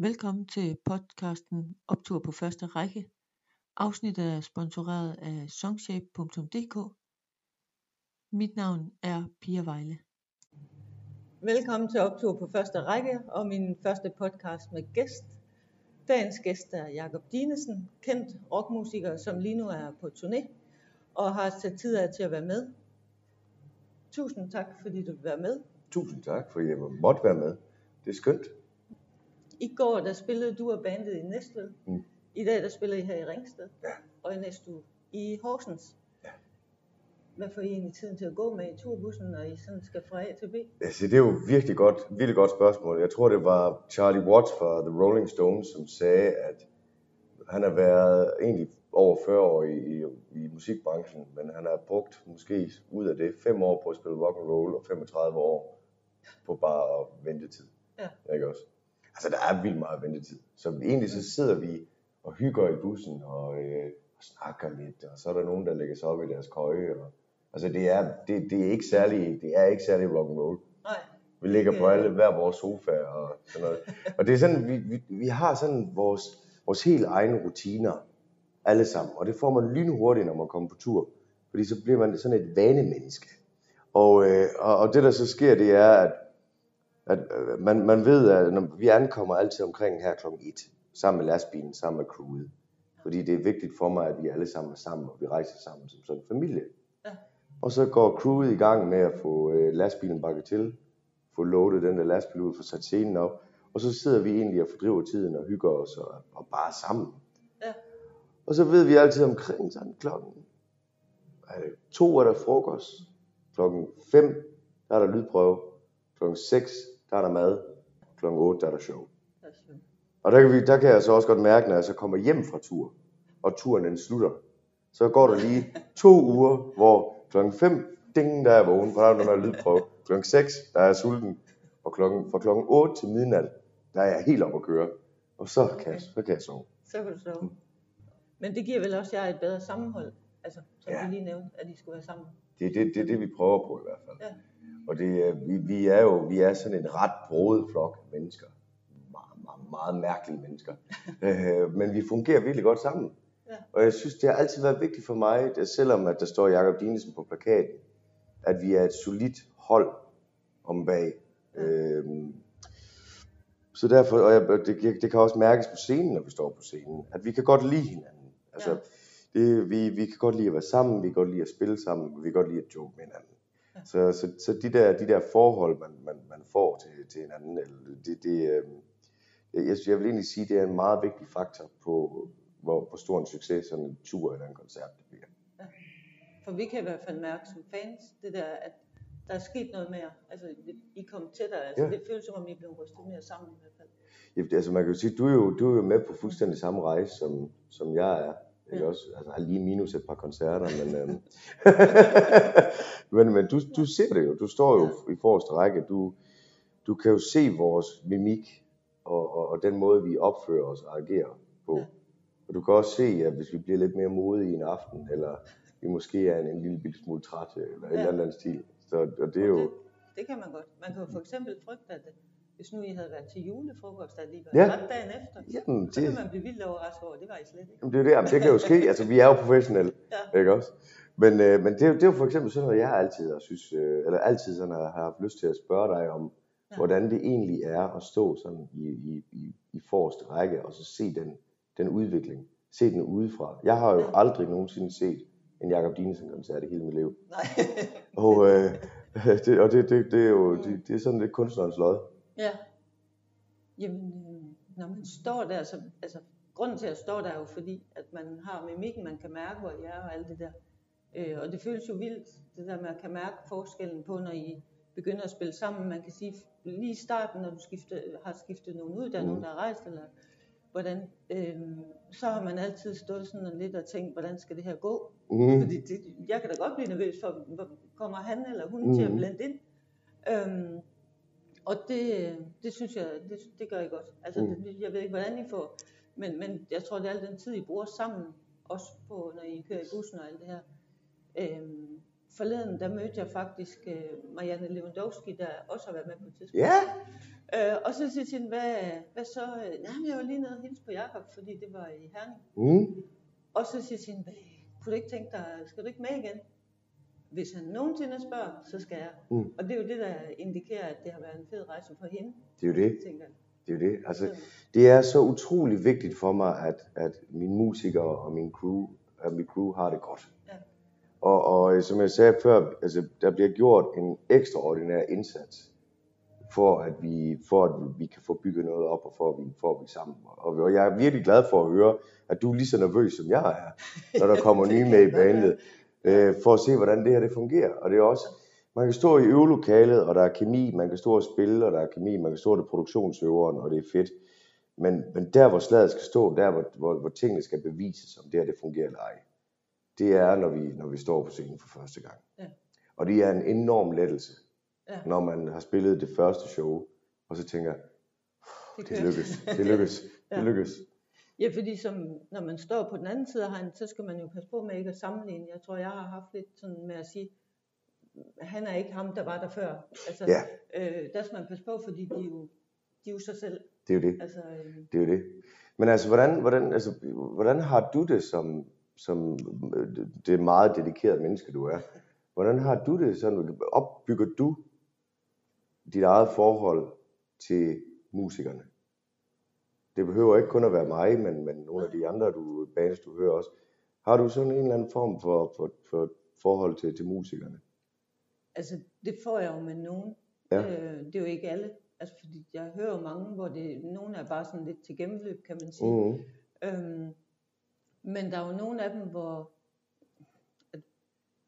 Velkommen til podcasten Optur på første række. Afsnittet er sponsoreret af songshape.dk. Mit navn er Pia Vejle. Velkommen til Optur på første række og min første podcast med gæst. Dagens gæst er Jakob Dinesen, kendt rockmusiker, som lige nu er på turné og har sat tid af til at være med. Tusind tak, fordi du vil være med. Tusind tak, for jeg måtte være med. Det er skønt. I går der spillede du og bandet i Næstved. Mm. I dag der spiller I her i Ringsted. Ja. Og i næste uge i Horsens. Ja. Hvad får I egentlig tiden til at gå med i turbussen, når I sådan skal fra A til B? Altså, det er jo virkelig godt, virkelig godt spørgsmål. Jeg tror, det var Charlie Watts fra The Rolling Stones, som sagde, at han har været egentlig over 40 år i, i, i musikbranchen, men han har brugt måske ud af det 5 år på at spille rock and roll og 35 år på bare ventetid. Ja. Ikke også? Altså, der er vildt meget ventetid. Så egentlig så sidder vi og hygger i bussen og, øh, og snakker lidt, og så er der nogen, der lægger sig op i deres køje. Og, altså, det er, det, det er ikke særlig, det er ikke særlig rock and roll. Nej. Vi ligger på Ja. alle hver vores sofa og sådan noget. Og det er sådan, vi, vi, vi har sådan vores, vores helt egne rutiner, alle sammen. Og det får man lynhurtigt, når man kommer på tur. Fordi så bliver man sådan et vanemenneske. Og, øh, og, og det der så sker, det er, at, at øh, man, man ved, at når vi ankommer altid omkring her klokken 1, sammen med lastbilen, sammen med crewet. Fordi det er vigtigt for mig, at vi alle sammen er sammen, og vi rejser sammen som sådan en familie. Ja. Og så går crewet i gang med at få øh, lastbilen bakket til, få loadet den der lastbil ud, få sat scenen op, og så sidder vi egentlig og fordriver tiden og hygger os og, og bare sammen. Ja. Og så ved vi altid omkring sådan klokken er det to er der frokost, klokken 5 der er der lydprøve, klokken 6 der er der mad, klokken 8 der er der show. Det er skønt. Og der kan, vi, der kan jeg så også godt mærke, når jeg så kommer hjem fra tur, og turen den slutter, så går der lige to uger, hvor klokken 5, ding, der er vågen, for der er noget der er lydprøve. Klokken 6, der er sulten, og klokken, fra klokken 8 til midnat, der er jeg helt op at køre. Og så kan, jeg, så kan jeg sove. Så kan du sove. Men det giver vel også jer et bedre sammenhold. Altså, som Ja. vi lige nævnte, at I skulle være sammen. Det er det, det, det, vi prøver på i hvert fald. Ja. Og det, er- vi, vi er jo vi er sådan en ret broet flok af mennesker. Meget, meget, meget mærkelige mennesker. øh, men vi fungerer virkelig godt sammen. Ja. Og jeg synes, det har altid været vigtigt for mig, at selvom at der står Jakob Dinesen på plakaten, at vi er et solidt hold om bag. Ja. Øhm, så derfor, og jeg, det, det kan også mærkes på scenen, når vi står på scenen, at vi kan godt lide hinanden. Altså, Ja. det, vi, vi kan godt lide at være sammen, vi kan godt lide at spille sammen, vi kan godt lide at joke med hinanden. Så, så, så de, der, de der forhold, man, man, man får til, til hinanden, det, det, øh, jeg, jeg vil egentlig sige, det er en meget vigtig faktor på, hvor, hvor stor en succes sådan en tur eller en koncert det bliver. For vi kan i hvert fald mærke som fans, det der, at der er sket noget mere. Altså, I kom tættere. Altså, Ja. det føles som om, I blev rystet mere sammen i hvert fald. Ja, altså man kan jo sige, du er jo, du er jo med på fuldstændig samme rejse, som, som jeg er. Ikke Ja. også? Altså lige minus et par koncerter, men, øhm, men, men du, du ser det jo. Du står jo i forreste række. Du, du kan jo se vores mimik og, og, og den måde, vi opfører os og agerer på. Ja. Og du kan også se, at hvis vi bliver lidt mere modige en aften, eller vi måske er en, en lille bitte smule trætte, eller ja. Ja. en eller anden stil. Så og det er jo... Det, det kan man godt. Man kan jo for eksempel frygte, at hvis nu I havde været til julefrokost alligevel, Ja. ret dagen efter, Jamen, så det, kan man blive vildt overrasket over, det var I slet ikke. Jamen, det er det, Jamen, det kan jo ske. Altså, vi er jo professionelle, Ja. ikke også? Men, øh, men det, det er jo for eksempel sådan noget, jeg altid har synes, øh, eller altid sådan har, har haft lyst til at spørge dig om, Ja. hvordan det egentlig er at stå sådan i, i, i, i forreste række, og så se den, den udvikling, se den udefra. Jeg har jo Ja. aldrig nogensinde set en Jakob Dinesen-koncert i hele mit liv. Nej. Og, øh, det, og det, det, det, er jo det, det er sådan lidt kunstnerens lod. ja. Jamen, øh, når man står der, så, altså, grunden til at stå der er jo fordi, at man har mimikken, man kan mærke, hvor I er og alt det der. Øh, og det føles jo vildt, det der med at kan mærke forskellen på, når I begynder at spille sammen. Man kan sige, lige i starten, når du skifter, har skiftet nogen ud, der er Mm. nogen, der er rejst, eller hvordan, øh, så har man altid stået sådan lidt og tænkt, hvordan skal det her gå? Mm. Fordi det, jeg kan da godt blive nervøs for, kommer han eller hun mm. til at Mhm. blende ind? Øhm, og det, det synes jeg, det, det gør I godt. Altså, Mm. det, jeg ved ikke, hvordan I får, men, men jeg tror, det er al den tid, I bruger sammen, også på, når I kører i bussen og alt det her. Øhm, forleden, der mødte jeg faktisk øh, Marianne Lewandowski, der også har været med på et tidspunkt. Ja, Øh, og så siger jeg til hende, hvad, hvad så? Nej, men jeg var lige nede og hilse på Jacob, fordi det var i Herning. Mm. Og så siger jeg til hende, "Hvad, kunne du ikke tænke dig, skal du ikke med igen? Hvis han nogensinde spørger, så skal jeg. Mm. Og det er jo det, der indikerer, at det har været en fed rejse for hende, Det er jo det. tænker jeg. Det er jo det. Altså, Så, det er så utrolig vigtigt for mig, at, at mine musikere og min crew, at min crew har det godt. Ja. Og, og øh, som jeg sagde før, altså, der bliver gjort en ekstraordinær indsats for at vi for at vi kan få bygget noget op og for at vi får vi sammen. Og, jeg er virkelig glad for at høre, at du er lige så nervøs som jeg er, når der kommer nye med i bandet, øh, for at se hvordan det her det fungerer. Og det er også man kan stå i øvelokalet, og der er kemi, man kan stå og spille, og der er kemi, man kan stå til produktionsøveren, og det er fedt. Men, men der, hvor slaget skal stå, der, hvor, hvor, hvor tingene skal bevises, om det her det fungerer eller ej, det er, når vi, når vi står på scenen for første gang. Ja. Og det er en enorm lettelse, Ja. når man har spillet det første show, og så tænker, det, det lykkes, det lykkes, Ja. det lykkes. Ja, fordi som, når man står på den anden side af hegnet, så skal man jo passe på med ikke at sammenligne. Jeg tror, jeg har haft lidt sådan med at sige, han er ikke ham, der var der før. Altså, Ja. øh, der skal man passe på, fordi de er jo, de er jo sig selv. Det er jo det. Altså, øh, Det er jo det. Men altså, hvordan, hvordan, altså, hvordan har du det som, som det meget dedikerede menneske, du er? Hvordan har du det sådan? Opbygger du dit eget forhold til musikerne? Det behøver ikke kun at være mig, men, men nogle af de andre du, bands, du hører også. Har du sådan en eller anden form for, for, for forhold til, til musikerne? altså, det får jeg jo med nogen. Ja. Øh, det er jo ikke alle. Altså, fordi jeg hører jo mange, hvor det, nogle er bare sådan lidt til gennemløb, kan man sige. Mm. Øhm, men der er jo nogle af dem, hvor at,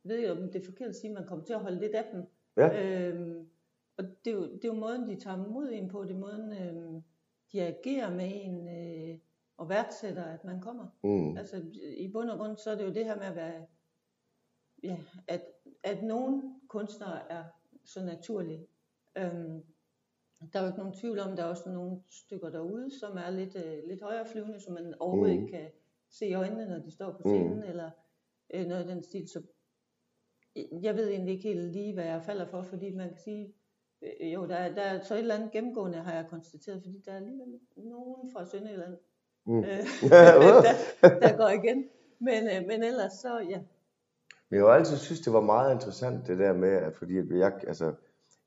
ved jeg om det er forkert at sige, at man kommer til at holde lidt af dem. Ja. Øhm, og det er, jo, det er jo måden, de tager mod en på, det er måden, øhm, de agerer med en øh, og værdsætter, at man kommer. Mm. Altså i bund og grund, så er det jo det her med at være, ja, at, at nogle kunstnere er så naturlige. Øhm, der er jo ikke nogen tvivl om, der er også nogle stykker derude, som er lidt, øh, lidt højere flyvende, som man overhovedet Mhm. ikke kan se i øjnene, når de står på scenen, mm. eller øh, noget af den stil. Så øh, jeg ved egentlig ikke helt lige, hvad jeg falder for, fordi man kan sige, øh, jo, der, er- der er så et eller andet gennemgående, har jeg konstateret, fordi der er alligevel nogen fra Sønderjylland, Mm. øh, der, der går igen. Men, øh, men ellers så, ja. Men jeg har altid synes, det var meget interessant det der med, at fordi jeg, altså,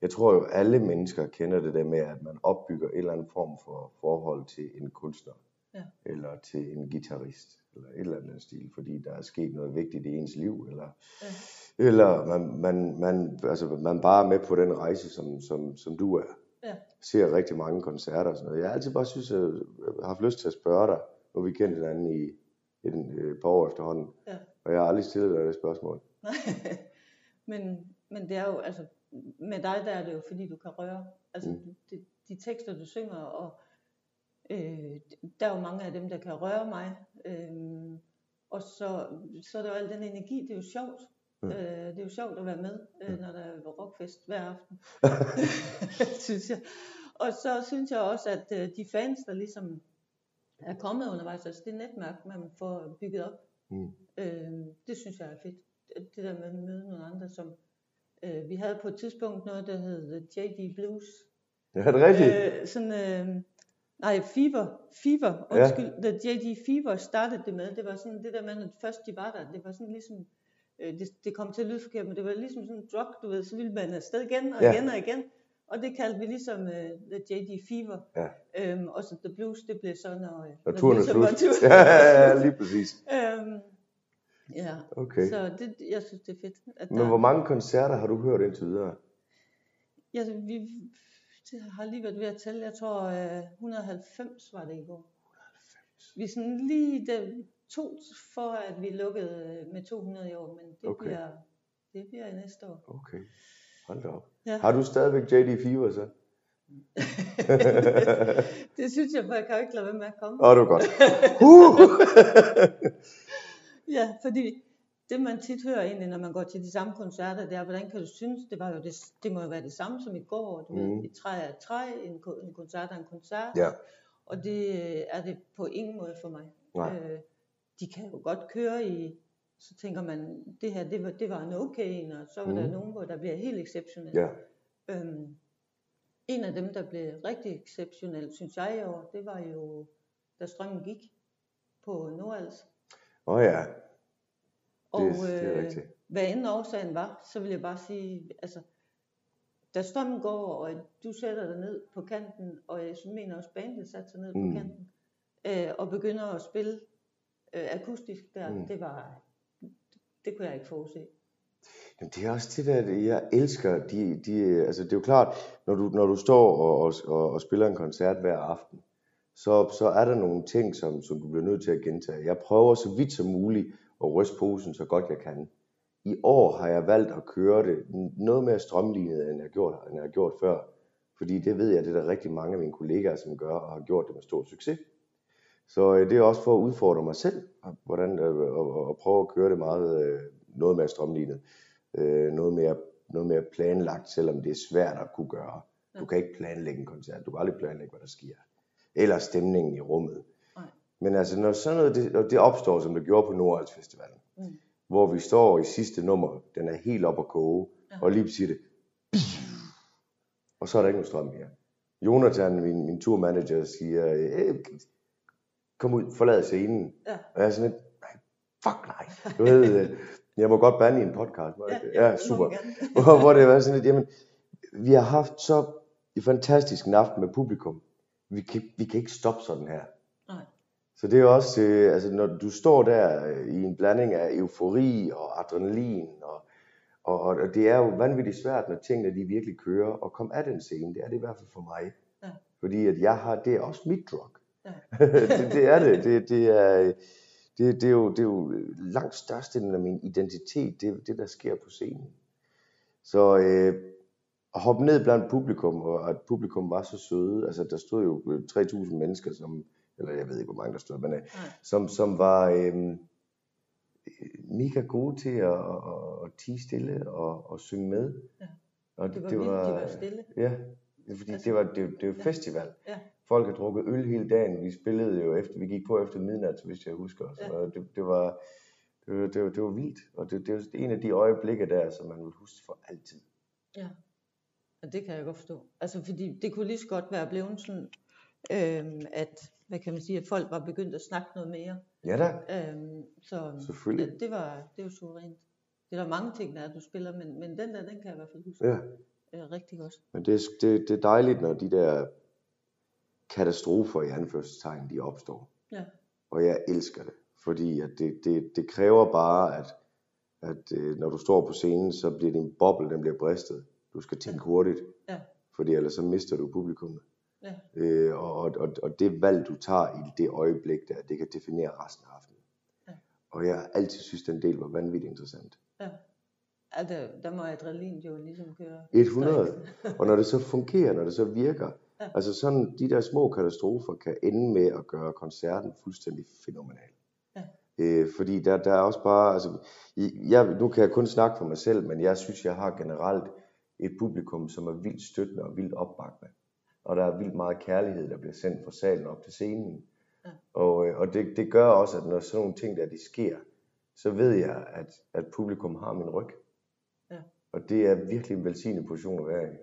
jeg tror jo, alle mennesker kender det der med, at man opbygger en eller anden form for forhold til en kunstner, Ja. eller til en guitarist, eller et eller andet stil, fordi der er sket noget vigtigt i ens liv, eller, Ja. eller man, man, man, altså, man bare er med på den rejse, som, som, som du er. Ja. Ser rigtig mange koncerter og sådan noget. Jeg har altid bare synes, at jeg har haft lyst til at spørge dig, nu vi kendt hinanden i et, et par år efterhånden, Ja. og jeg har aldrig stillet dig det spørgsmål. Nej. men, men det er jo, altså, med dig der er det jo, fordi du kan røre. Altså, mm. de, de tekster, du synger, og øh, der er jo mange af dem, der kan røre mig. Øh, og så, så er der jo al den energi, det er jo sjovt. Mm. Mm. Øh, det er jo sjovt at være med, øh, når der er rockfest hver aften, synes jeg. Og så synes jeg også, at øh, de fans, der ligesom er kommet undervejs, altså det netværk, man får bygget op, Mm. Øh, det synes jeg er fedt. Det der med at møde nogle andre, som øh, vi havde på et tidspunkt noget, der hed JD Blues. Ja, er det rigtigt? Øh, sådan, øh, nej, Fever, Fever, undskyld, ja. The JD Fever startede det med. Det var sådan det der med, når først de var der, det var sådan ligesom, øh, det, det kom til at lyde forkert, men det var ligesom sådan en drug, du ved, så ville man afsted igen og Ja. igen og igen. Og det kaldte vi ligesom uh, The JD Fever. Ja. Øhm, og så The Blues, det blev så, når, Når når turen er slut. Ja, ja, ja, lige præcis. Øhm, ja, Okay. så det, jeg synes, det er fedt. At Men hvor mange koncerter har du hørt indtil videre? Ja, vi det har lige været ved at tælle. Jeg tror, øh, 190 var det i går. Vi er sådan lige der, to for, at vi lukkede øh, med 200 i år, men det, Okay. bliver, det bliver i næste år. Okay, hold da op. Ja. Har du stadigvæk JD Fever så? det synes jeg, for jeg kan jo ikke lade være med at komme. Åh, det var godt. Uh! Ja, fordi det man tit hører egentlig, når man går til de samme koncerter, det er, hvordan kan du synes, det var jo det, det må jo være det samme som i går, du Mhm. ved, et træ er et træ, en, en koncert er en koncert, Ja. og det øh, er det på ingen måde for mig. Nej. Øh, de kan jo godt køre i, så tænker man, det her, det var, det var en okay en, og så var mm. der nogen, hvor der bliver helt exceptionelt. ja. Øhm, En af dem, der blev rigtig exceptionelt, synes jeg i år, det var jo, da strømmen gik på Nordals. Åh oh, ja, Og det, det er øh, hvad end årsagen var, så vil jeg bare sige, altså, da strømmen går, og du sætter dig ned på kanten, og jeg synes, mener også bandet satte sig ned Mm. på kanten, øh, og begynder at spille øh, akustisk der, Mm. det var, det kunne jeg ikke forudse. Jamen, det er også det der, jeg elsker, de, de, altså det er jo klart, når du, når du står og, og, og, og spiller en koncert hver aften, så, så er der nogle ting, som, som du bliver nødt til at gentage. Jeg prøver så vidt som muligt at ryste posen så godt jeg kan. I år har jeg valgt at køre det noget mere strømlignet, end jeg har gjort, end jeg har gjort før. Fordi det ved jeg, det er der rigtig mange af mine kollegaer, som gør, og har gjort det med stor succes. Så øh, det er også for at udfordre mig selv, og, hvordan, øh, og, og, og prøve at køre det meget, øh, noget mere strømlignet. Noget, mere, noget mere planlagt, selvom det er svært at kunne gøre. Du kan ikke planlægge en koncert, du kan aldrig planlægge, hvad der sker. Eller stemningen i rummet. Men altså, når sådan noget, det, det opstår, som det gjorde på Nordals Festivalen, Mm. hvor vi står i sidste nummer, den er helt op at koge, Ja. og lige siger det, og så er der ikke nogen strøm mere. Jonathan, min, min turmanager, siger, "Øh, kom ud, forlad scenen. Ja. Og jeg er sådan lidt, nej, fuck nej. Du ved, øh, jeg må godt bande i en podcast. ja det må super. hvor, hvor det var sådan lidt, jamen, vi har haft så en fantastisk en aften med publikum. Vi kan, vi kan ikke stoppe sådan her. Så det er også, øh, altså når du står der øh, i en blanding af eufori og adrenalin, og, og, og det er jo vanvittigt svært, når tingene de virkelig kører, og komme af den scene. Det er det i hvert fald for mig. Ja. Fordi at jeg har, det er også mit drug. Ja. det, det er det. Det, det er, det, det, er jo, det er jo langt størstedelen af min identitet, det det, der sker på scenen. Så øh, at hoppe ned blandt publikum, og at publikum var så søde, altså der stod jo øh, 3.000 mennesker, som, eller jeg ved ikke, hvor mange der stod, men øh, som, som var øh, mega gode til at, at, at tige stille og, og synge med. Ja. Og Det var vildt, de var stille. Ja, det fordi Altså, det var, det, det ja. festival. Ja. Folk har drukket øl hele dagen. Vi spillede jo efter, vi gik på efter midnat, hvis jeg husker. Så Ja. det, det, var, det, var, det, var, det var vildt. Og det, det er en af de øjeblikke der, som man vil huske for altid. Ja. Og det kan jeg godt forstå. Altså, fordi det kunne lige så godt være blevet sådan, øhm, at, hvad kan man sige, at folk var begyndt at snakke noget mere. Ja da, Øhm, så selvfølgelig. det, det var, det var suverænt. Det er der mange ting, der er, du spiller, men, men den der, den kan jeg i hvert fald huske Ja. øh, rigtig godt. Men det, er- det, det er dejligt, når de der katastrofer i anførselstegn, de opstår. Ja. Og jeg elsker det, fordi at det, det, det kræver bare, at, at øh, når du står på scenen, så bliver din boble, den bliver bristet. Du skal tænke hurtigt, Ja. fordi ellers så mister du publikummet. Ja. Øh, og, og, og det valg, du tager i det øjeblik der, det kan definere resten af aftenen. Ja. Og jeg har altid synes, den del var vanvittigt interessant. Ja. Altså, der må adrenalin jo ligesom køre. 100. Og når det så fungerer, når det så virker, Ja. altså sådan de der små katastrofer kan ende med at gøre koncerten fuldstændig fænomenal. Ja. Øh, fordi der, der er også bare, altså, jeg, nu kan jeg kun snakke for mig selv, men jeg synes, jeg har generelt et publikum, som er vildt støttende og vildt opbakkende. Og der er vildt meget kærlighed, der bliver sendt fra salen op til scenen. Ja. Og, øh, og det, det gør også, at når sådan nogle ting der, de sker, så ved jeg, at, at publikum har min ryg. Ja. Og det er virkelig en velsignet position at være i.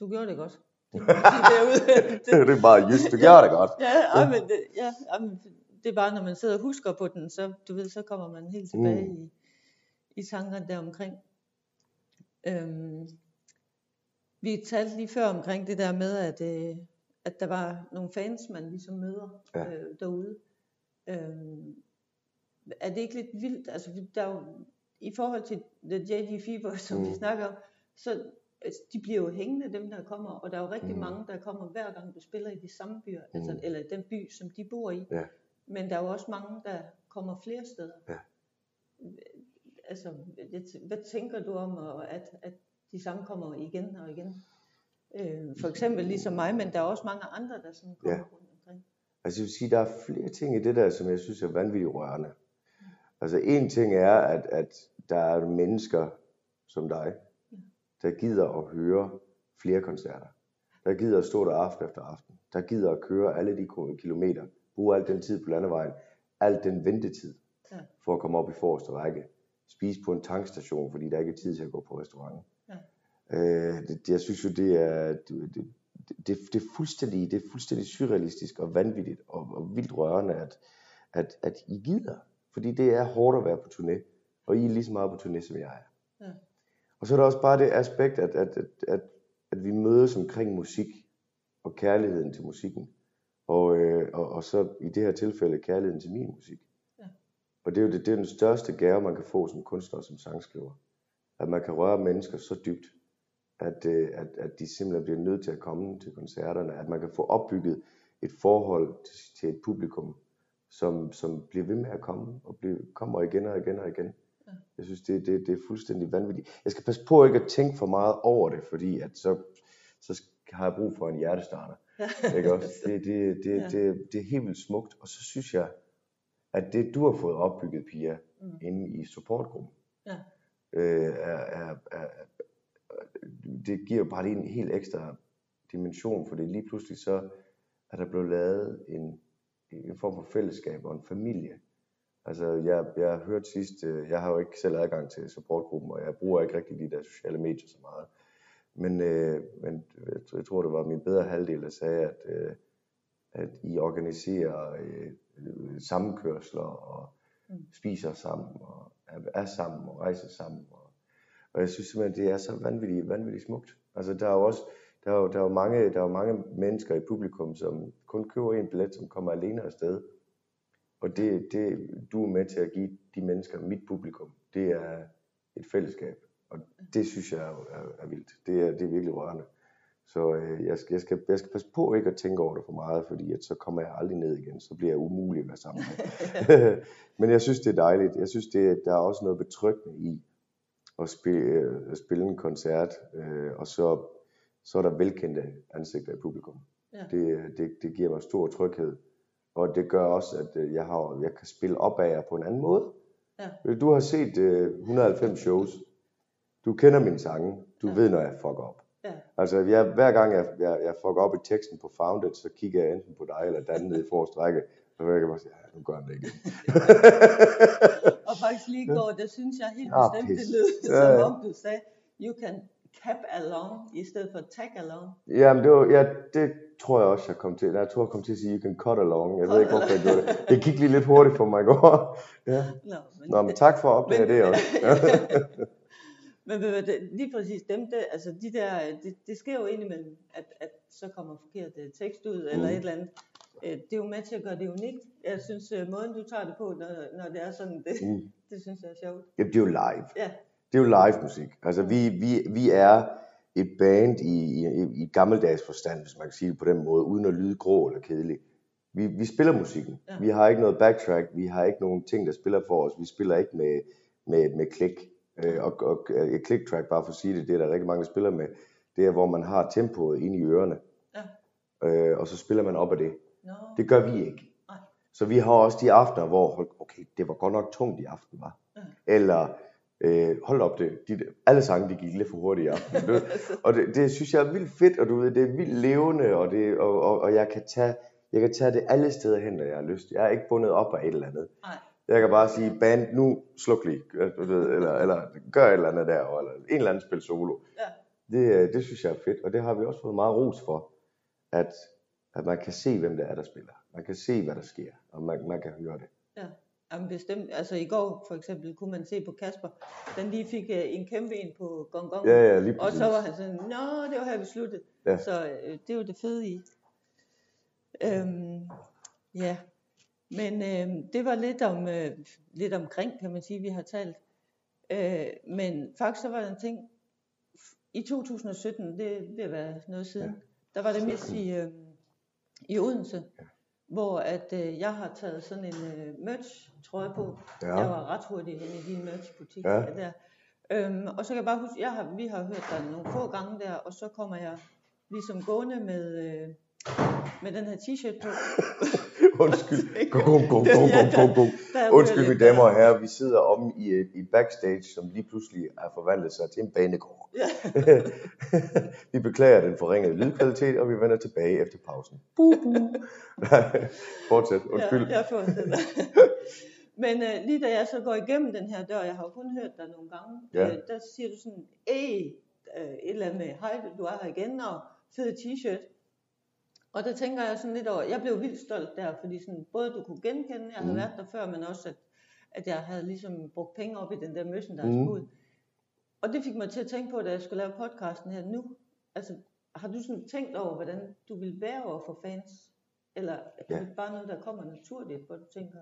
Du gjorde det godt. Det man sige derude. det er bare just, du gør det godt. Ja, ja, men det, ja, men det er bare, når man sidder og husker på den, så, du ved, så kommer man helt tilbage Mm. i, i tankerne der omkring. Øhm, vi talte lige før omkring det der med, at, øh, at der var nogle fans, man ligesom møder Ja. øh, derude. Øhm, er det ikke lidt vildt? Altså, der er jo, i forhold til The JD Fever, som mm. vi snakker om, så altså, de bliver jo hængende, dem der kommer, og der er jo rigtig Mm. mange, der kommer hver gang du spiller i de samme byer, mm. altså, eller den by, som de bor i. Ja. Men der er jo også mange, der kommer flere steder. Ja. Altså, hvad- tænker du om, at, at de samme kommer igen og igen? Øh, for eksempel ligesom mig, men der er også mange andre, der sådan kommer Ja. rundt omkring. Altså jeg vil sige, der er flere ting i det der, som jeg synes er vanvittigt rørende. Altså en ting er, at, at der er mennesker som dig, der gider at høre flere koncerter. Der gider at stå der aften efter aften. Der gider at køre alle de kilometer. Bruge al den tid på landevejen. Al den ventetid. Ja. For at komme op i forreste række. Spise på en tankstation, fordi der ikke er tid til at gå på restaurant. Øh, det, jeg synes jo, det er, det, det, det, det er fuldstændig, det er fuldstændig surrealistisk og vanvittigt og, og vildt rørende, at, at, at I gider. Fordi det er hårdt at være på turné, og I er lige så meget på turné, som jeg er. Ja. Og så er der også bare det aspekt, at, at, at, at, at vi mødes omkring musik og kærligheden til musikken. Og, øh, og, og så i det her tilfælde kærligheden til min musik. Ja. Og det er jo det, det er den største gave, man kan få som kunstner og som sangskriver. At man kan røre mennesker så dybt, at, øh, at, at de simpelthen bliver nødt til at komme til koncerterne. At man kan få opbygget et forhold til, til et publikum, som, som bliver ved med at komme, og bliver, kommer igen og igen og igen. Ja. Jeg synes, det, det, det er fuldstændig vanvittigt. Jeg skal passe på ikke at tænke for meget over det, fordi at så, så har jeg brug for en hjertestarter. Ikke også? Det, det, det, Ja. det, det er helt vildt smukt. Og så synes jeg, at det du har fået opbygget, Pia, Mm. inde i supportgruppen, Ja. øh, er, er, er, det giver bare lige en helt ekstra dimension, for det lige pludselig så er der blevet lavet en, en form for fællesskab og en familie. Altså, jeg, jeg har hørt sidst, øh, jeg har jo ikke selv adgang til supportgruppen, og jeg bruger ikke rigtig de der sociale medier så meget. Men, øh, men jeg, tror- det var min bedre halvdel, der sagde, at, øh, at I organiserer øh, sammenkørsler og Mm. spiser sammen og er, er sammen og rejser sammen. Og, og jeg synes simpelthen, det er så vanvittigt, vanvittigt smukt. Altså, der er jo også der er jo, der er jo mange, der er jo mange mennesker i publikum, som kun køber en billet, som kommer alene afsted. Og det, det, du er med til at give de mennesker, mit publikum, det er et fællesskab. Og det synes jeg er, er, er vildt. Det er, det er virkelig rørende. Så øh, jeg, skal, jeg, skal, jeg skal passe på ikke at tænke over det for meget, fordi at så kommer jeg aldrig ned igen. Så bliver jeg umulig at være sammen med. Men jeg synes, det er dejligt. Jeg synes, det, der er også noget betryggende i at spille, øh, spille en koncert, øh, og så, så er der velkendte ansigter i publikum. Ja. Det, det, det giver mig stor tryghed. Og det gør også, at øh, jeg, har, jeg kan spille op af jer på en anden måde. Ja. Du har set øh, 190 shows. Du kender mine sange. Du Ja. ved, når jeg fucker op. Ja. Altså, jeg, hver gang jeg, jeg, jeg fucker op i teksten på Founded, så kigger jeg enten på dig eller Dan nede i forreste række. Og jeg kan bare sige, ja, nu gør han det igen. Og faktisk lige går, der synes jeg helt Ah, bestemt, pis. det lød Ja, som ja. om du sagde, you can cap along, i stedet for tag along. Jamen, det, var, ja, det tror jeg også, jeg kom til. Jeg tror, jeg kom til at sige, you can cut along. Jeg ved Cut ikke, hvorfor jeg gjorde det. Det gik lige lidt hurtigt for mig i går. Ja. Nå, men, Nå, men tak for at opdage det også. Men ved det- lige præcis dem der, altså de der, det, det sker jo indimellem, at, at så kommer forkert øh, tekst ud, eller Mm. et eller andet. Øh, Det er jo med til at gøre det unikt. Jeg synes, øh, måden du tager det på, når, når det er sådan, det, Mm. det synes jeg er sjovt. Jamen, det er jo live. Ja, Det er jo live musik. Altså, vi, vi, vi er et band i, i, i gammeldags forstand, hvis man kan sige det på den måde, uden at lyde grå eller kedelig. Vi, vi spiller musikken. Ja. Vi har ikke noget backtrack. Vi har ikke nogen ting, der spiller for os. Vi spiller ikke med, med, med klik. Øh, og, og øh, et click track, bare for at sige det, det er der rigtig mange, der spiller med. Det er, hvor man har tempoet inde i ørerne. Ja. Øh, og så spiller man op af det. Nå, Det gør vi ikke. Nej. Så vi har også de aftener, hvor, okay, det var godt nok tungt i aften, var. Ja. Eller, øh, hold op, det, de, alle sange, de gik lidt for hurtigt i aften. Du ved, og det, det, synes jeg er vildt fedt, og du ved, det er vildt levende, og, det, og, og, og jeg, kan tage, jeg kan tage det alle steder hen, når jeg har lyst. Jeg er ikke bundet op af et eller andet. Nej. Jeg kan bare sige, band, nu sluk lige, ved, eller, eller gør et eller andet der, eller en eller anden spil solo. Ja. Det, øh, det synes jeg er fedt, og det har vi også fået meget ros for, at, at man kan se, hvem det er, der spiller. Man kan se, hvad der sker, og man, man kan høre det. Jamen bestemt. Altså i går for eksempel kunne man se på Kasper, den lige fik uh, en kæmpe en på gong gong. Ja, ja, lige Og præcis. så var han sådan, nå, det var her vi sluttede. Ja. Så øh, det var det fede i. Øhm, ja, men øh, det var lidt, om, øh, lidt omkring, kan man sige, vi har talt. Øh, men faktisk så var der en ting, i 2017, det vil være noget siden, Ja. der var det mest i, øh, i Odense, hvor at øh, jeg har taget sådan en øh, merch trøje på. Ja. Jeg var ret hurtig hen i din merch-butik Ja. der. Øhm, og så kan jeg bare huske, jeg har, vi har hørt dig nogle få gange der, og så kommer jeg ligesom gående med, øh, med den her t-shirt på. Undskyld. Go, go, go, go, go, go, go. Undskyld, mine damer og herrer. Vi sidder om i et, et backstage, som lige pludselig er forvandlet sig til en banegård. Ja. vi beklager den forringede lydkvalitet, og vi vender tilbage efter pausen. Buh, buh. Nej, Fortsæt. Undskyld. Ja, jeg fortsætter. Men øh, lige da jeg så går igennem den her dør, jeg har jo kun hørt dig nogle gange, Ja. øh, der siger du sådan, æh, øh, et eller andet med, hej, du er her igen, og fed t-shirt. Og der tænker jeg sådan lidt over, jeg blev vildt stolt der, fordi sådan, både du kunne genkende, jeg havde Mm. været der før, men også at, at jeg havde ligesom brugt penge op i den der merchandise Mm. ud. Og det fik mig til at tænke på, da jeg skulle lave podcasten her nu. Altså, har du sådan tænkt over, hvordan du vil være over for fans? Eller er Ja. det bare noget, der kommer naturligt, hvor du tænker,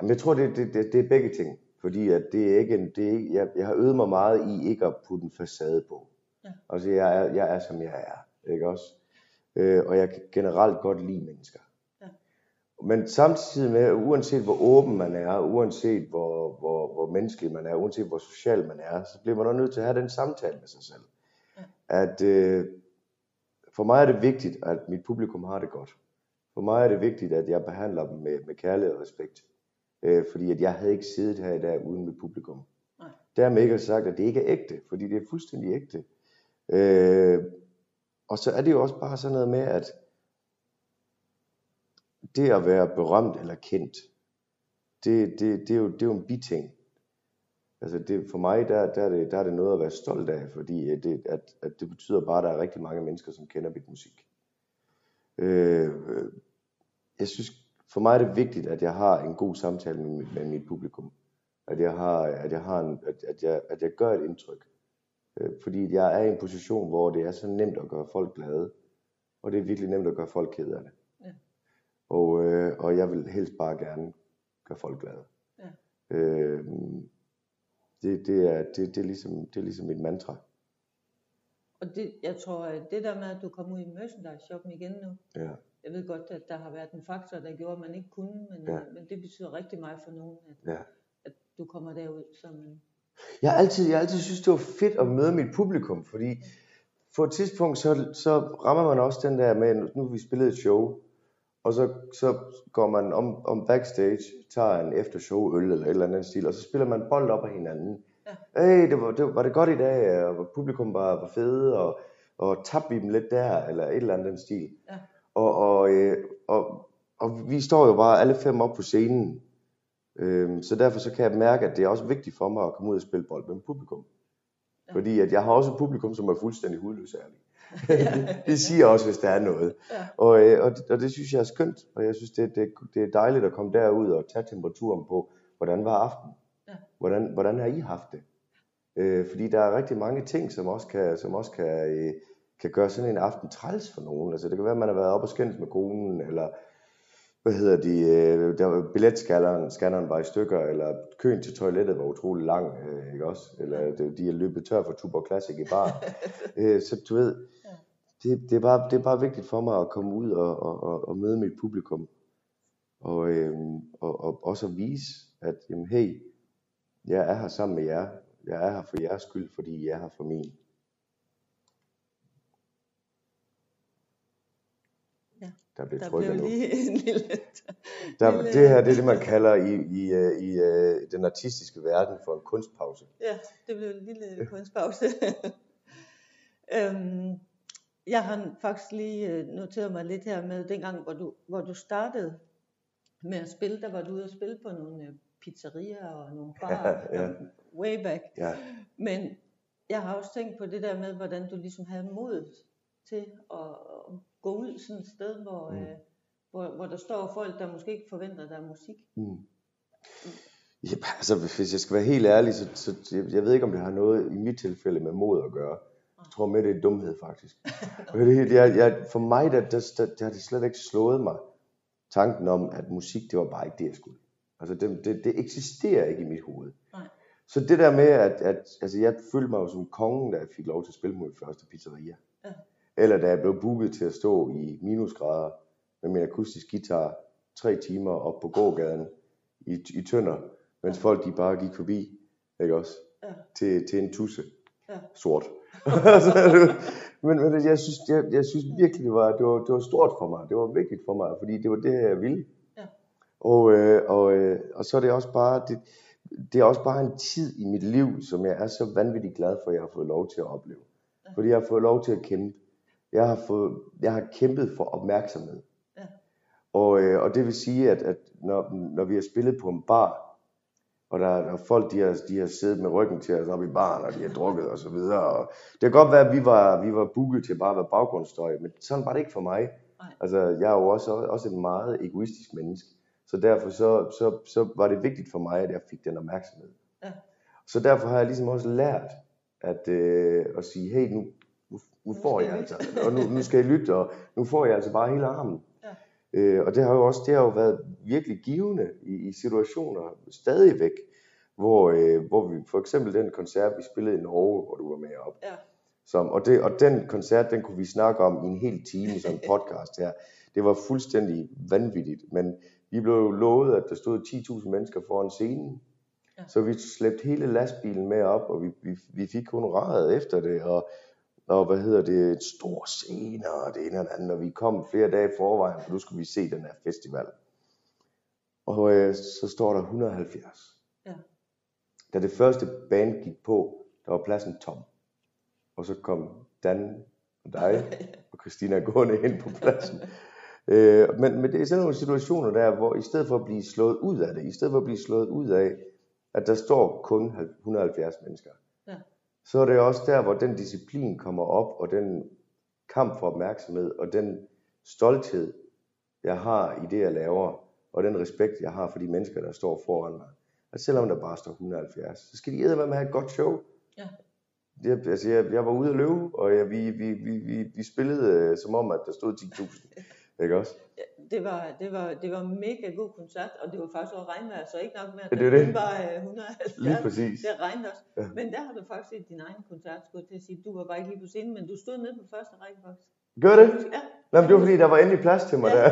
Jamen, jeg tror, det, det, det, det er begge ting. Fordi at det er ikke en, det er ikke, jeg, jeg har øvet mig meget i ikke at putte en facade på. Ja. Altså, jeg er, jeg er, som jeg er. Ikke også? Øh, og jeg kan generelt godt lide mennesker. Ja. Men samtidig med, uanset hvor åben man er, uanset hvor, hvor, hvor menneskelig man er, uanset hvor social man er, så bliver man også nødt til at have den samtale med sig selv. Ja. At øh, for mig er det vigtigt, at mit publikum har det godt. For mig er det vigtigt, at jeg behandler dem med, med kærlighed og respekt. Øh, fordi at jeg havde ikke siddet her i dag uden mit publikum. Nej. Dermed ikke sagt, at det ikke er ægte, fordi det er fuldstændig ægte. Øh, og så er det jo også bare sådan noget med, at det at være berømt eller kendt, det, det, det, er, jo, det er jo en biting. Altså det, for mig, der, der, er det, der er det noget at være stolt af, fordi øh, det, at, at det betyder bare, at der er rigtig mange mennesker, som kender mit musik. Øh, jeg synes, for mig er det vigtigt, at jeg har en god samtale med, mit- med mit publikum. At jeg, har, at, jeg har en, at, at, jeg, at jeg gør et indtryk. Øh, fordi jeg er i en position, hvor det er så nemt at gøre folk glade. Og det er virkelig nemt at gøre folk ked af det. Ja. Og, øh, og jeg vil helst bare gerne gøre folk glade. Ja. Øh, det, det, er, det, det, er ligesom, det er ligesom mit mantra. og det, jeg tror, at det der med, at du kom ud i merchandise shoppen igen nu, Ja. jeg ved godt, at der har været en faktor, der gjorde, at man ikke kunne, men, Ja. ja. men det betyder rigtig meget for nogen, at, Ja. at du kommer derud som en... Jeg har altid, jeg har altid synes, det var fedt at møde mit publikum, fordi på et tidspunkt, så, så rammer man også den der med, nu vi spillet et show, og så, så går man om, om backstage, tager en efter show øl eller et eller andet stil, og så spiller man bold op af hinanden. Ja. Hey, det var, det, var det godt i dag, og publikum var, var fede, og, og tabte vi dem lidt der, eller et eller andet den stil. Ja. Og, og, øh, og, og vi står jo bare alle fem op på scenen, Øhm, så derfor så kan jeg mærke, at det er også vigtigt for mig at komme ud og spille bold med publikum. Ja. Fordi at jeg har også et publikum, som er fuldstændig hudløs ærlig. det siger også, hvis der er noget. Ja. Og, øh, og, det, og det synes jeg er skønt, og jeg synes, det, det, det er dejligt at komme derud og tage temperaturen på, hvordan var aftenen? Ja. Hvordan, hvordan har I haft det? Øh, fordi der er rigtig mange ting, som også kan, som også kan, øh, kan gøre sådan en aften træls for nogen. Altså det kan være, at man har været op og skændes med konen, eller hvad hedder de, øh, der var billetscanneren scanneren var i stykker, eller køen til toilettet var utrolig lang, øh, ikke også? Eller de er løbet tør for Tuborg Classic i bar. øh, så du ved, det, det, er bare, det er bare vigtigt for mig at komme ud og, og, og, og møde mit publikum. Og, øhm, og, og også at vise, at jamen, hey, jeg er her sammen med jer. Jeg er her for jeres skyld, fordi I er her for min. Ja, Der blev Der trykket blev nu. lige en lille... Der, lille- det her det er det, man kalder i, i, øh, i øh, den artistiske verden for en kunstpause. Ja, det blev en lille kunstpause. øhm, jeg har faktisk lige øh, noteret mig lidt her med dengang, hvor du, hvor du startede med at spille, der var du ude at spille på nogle pizzerier og nogle barer, Ja, ja. way back. Ja, Men jeg har også tænkt på det der med, hvordan du ligesom havde modet til at gå ud sådan et sted, hvor, Mm. mm. øh, hvor, hvor der står folk, der måske ikke forventer, der er musik. Mm. Ja, altså, hvis jeg skal være helt ærlig, så, så jeg, jeg ved ikke, om det har noget i mit tilfælde med mod at gøre. Jeg tror med, det er dumhed, faktisk. det, jeg, jeg, for mig, der, der, der, der har det slet ikke slået mig, tanken om, at musik, det var bare ikke det, jeg skulle. Altså, det, det, det eksisterer ikke i mit hoved. Nej. Så det der med, at, at altså, jeg følte mig jo som kongen, da jeg fik lov til at spille mod første pizzeria. Ja. Eller da jeg blev booket til at stå i minusgrader med min akustisk guitar tre timer op på gågaden i, i Tønder, mens folk de bare gik forbi, ikke også? Ja. Til, til en tusse. Ja. Sort. Men, men jeg, synes, jeg, jeg synes virkelig, det var, det, var, det var stort for mig. Det var vigtigt for mig, fordi det var det, jeg ville. Ja. Og, øh, og, øh, og så er det også bare, det, det er også bare en tid i mit liv, som jeg er så vanvittigt glad for, at jeg har fået lov til at opleve. Ja. Fordi jeg har fået lov til at kæmpe. Jeg har, fået, jeg har kæmpet for opmærksomhed. Ja. Og, øh, og det vil sige, at, at når, når vi har spillet på en bar, Og der, er folk, de har, de har siddet med ryggen til os op i baren, og de har drukket og så videre. Og det kan godt være, at vi var, vi var booket til bare at være baggrundsstøj, men sådan var det ikke for mig. Nej. Altså, jeg er jo også, også et meget egoistisk menneske. Så derfor så, så, så var det vigtigt for mig, at jeg fik den opmærksomhed. Ja. Så derfor har jeg ligesom også lært at, øh, at sige, hey, nu, nu, får jeg altså, og nu, nu skal jeg lytte, og nu får jeg altså bare hele armen. Ja. Øh, og det har jo også det har jo været virkelig givende i, i situationer stadigvæk, hvor, øh, hvor vi for eksempel den koncert, vi spillede i Norge, hvor du var med op, Ja. som, og, det, og den koncert, den kunne vi snakke om i en hel time en podcast her. Det var fuldstændig vanvittigt, men vi blev lovet, at der stod 10.000 mennesker foran scenen. Ja. Så vi slæbte hele lastbilen med op, og vi, vi, vi fik honoraret efter det, og, og hvad hedder det, et stor scene, og det ene og det andet, og vi kom flere dage i forvejen, for nu skulle vi se den her festival. Og øh, så står der 170. Ja. Da det første band gik på, der var pladsen tom. Og så kom Dan og dig og Christina gående ind på pladsen. øh, men, men det er sådan nogle situationer der, hvor i stedet for at blive slået ud af det, i stedet for at blive slået ud af, at der står kun 170 mennesker. Så er det også der, hvor den disciplin kommer op, og den kamp for opmærksomhed, og den stolthed, jeg har i det, jeg laver, og den respekt, jeg har for de mennesker, der står foran mig. At selvom der bare står 170, så skal de med at have et godt show. Ja. Jeg, altså jeg, jeg var ude at løbe, og jeg, vi, vi, vi, vi, vi spillede øh, som om, at der stod 10.000. Ikke også? Det var, det, var, det var mega god koncert, og det var faktisk også regnvejr, så ikke nok med, at det det. kun var øh, 170. Lige præcis. Det regnede også. Ja. Men der har du faktisk set din egen koncert, skulle til at sige. Du var bare ikke lige på scenen, men du stod nede på første række faktisk. Gør det? Ja, Nej, men det var fordi, der var endelig plads til mig Ja. der.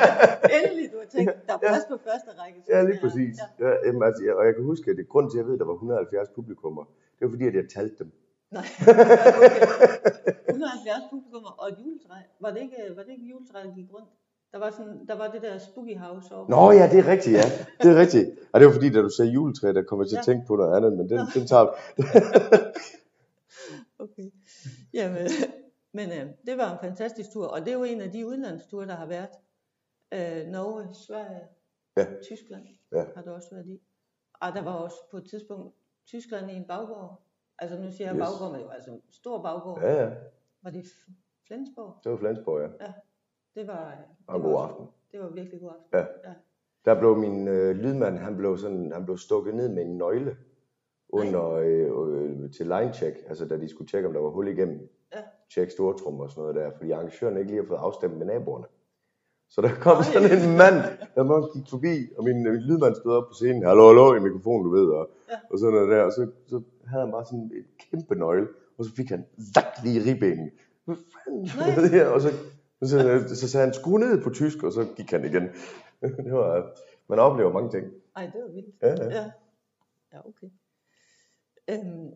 endelig du har tænkt, der er plads på første række. Ja, det lige præcis. Ja. Ja, jamen, altså, jeg- og jeg kan huske, at det grund til, at jeg ved, at der var 170 publikummer, det var fordi, at jeg talte dem. Nej, okay. 170 publikummer og et juletræ. Var det ikke, var det ikke juletræet, der gik rundt? Der var, sådan, der var det der spooky house over. Nå ja, det er rigtigt, ja. Det er rigtigt. Og det var fordi, da du sagde juletræ, der kom jeg til at Ja. tænke på noget andet, men den, den tager Okay. Jamen, men øh, det var en fantastisk tur, og det er jo en af de udlandsture, der har været. Øh, Norge, Sverige, Ja. Tyskland Ja. har der også været i. Og der var også på et tidspunkt Tyskland i en baggård. Altså nu siger jeg Yes. baggård, men det var altså en stor baggård. Ja, ja. Var det Flensborg? Det var Flensborg, ja. Det var, Og det god var, aften. Det var virkelig god aften. Ja. ja. Der blev min øh, lydmand, han blev, sådan, han blev stukket ned med en nøgle under øh, øh, til line check, altså da de skulle tjekke, om der var hul igennem. Ja. Tjek stortrum og sådan noget der, fordi arrangøren ikke lige har fået afstemt med naboerne. Så der kom Ej. sådan en mand, der må gik forbi, og min, min lydmand stod op på scenen, hallo, hallo, i mikrofonen, du ved, og, Ja. og sådan noget der, og så, så havde han bare sådan et kæmpe nøgle, og så fik han zak lige i ribbenet. Hvad fanden er det her? Og så, så, så, så sagde han, skru ned på tysk, og så gik han igen. det var, man oplever mange ting. Ej, det var vildt. Ja, ja. Ja, ja okay. Øhm,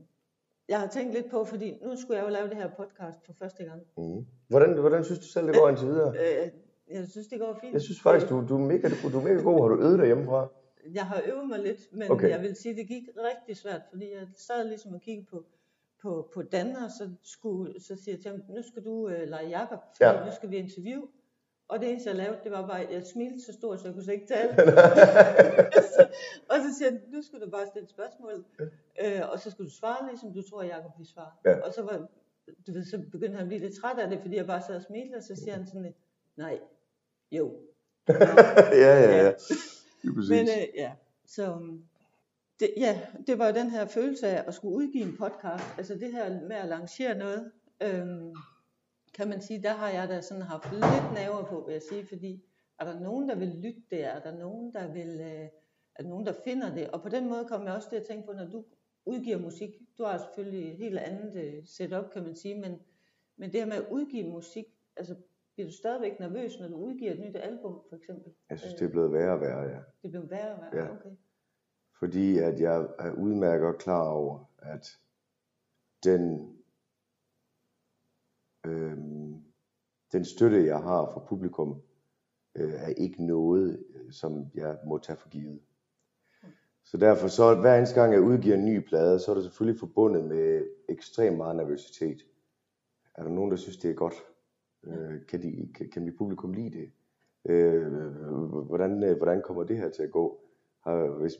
jeg har tænkt lidt på, fordi nu skulle jeg jo lave det her podcast for første gang. Mm. Hvordan, hvordan synes du selv, det går indtil videre? Øh, jeg synes, det går fint. Jeg synes faktisk, du, du, er mega, du, er mega god. Har du øvet dig hjemmefra? Jeg har øvet mig lidt, men okay. jeg vil sige, det gik rigtig svært, fordi jeg sad ligesom og kiggede på, på, på Dan, og så, skulle, så siger jeg til ham, nu skal du øh, lege Jacob, Ja. ja. nu skal vi interview. Og det eneste, jeg lavede, det var bare, at jeg smilte så stort, så jeg kunne slet ikke tale. så, og så siger han, nu skal du bare stille spørgsmål, øh, og så skal du svare, ligesom du tror, Jacob vil svare. Ja. Og så, var, du ved, så begyndte han at blive lidt træt af det, fordi jeg bare sad og smilte, og så siger han sådan lidt, nej, jo. Ja, ja, ja. Ja. Men øh, ja, så um, det, ja, det var jo den her følelse af at skulle udgive en podcast. Altså det her med at lancere noget, øhm, kan man sige, der har jeg da sådan haft lidt nerver på, vil jeg sige, fordi er der nogen, der vil lytte det? Er der nogen, der vil, øh, er der nogen, der finder det? Og på den måde kommer jeg også til at tænke på, når du udgiver musik, du har selvfølgelig et helt andet øh, setup, kan man sige, men, men det her med at udgive musik, altså bliver du stadigvæk nervøs, når du udgiver et nyt album, for eksempel? Jeg synes, det er blevet værre og værre, ja. Det bliver værre og værre, Ja. okay. Fordi at jeg er udmærket klar over, at den, øh, den støtte, jeg har fra publikum, øh, er ikke noget, som jeg må tage for givet. Så derfor, så hver eneste gang jeg udgiver en ny plade, så er det selvfølgelig forbundet med ekstremt meget nervøsitet. Er der nogen, der synes, det er godt? Øh, kan, de, kan, kan mit publikum lide det? Øh, hvordan, hvordan kommer det her til at gå? Har, hvis,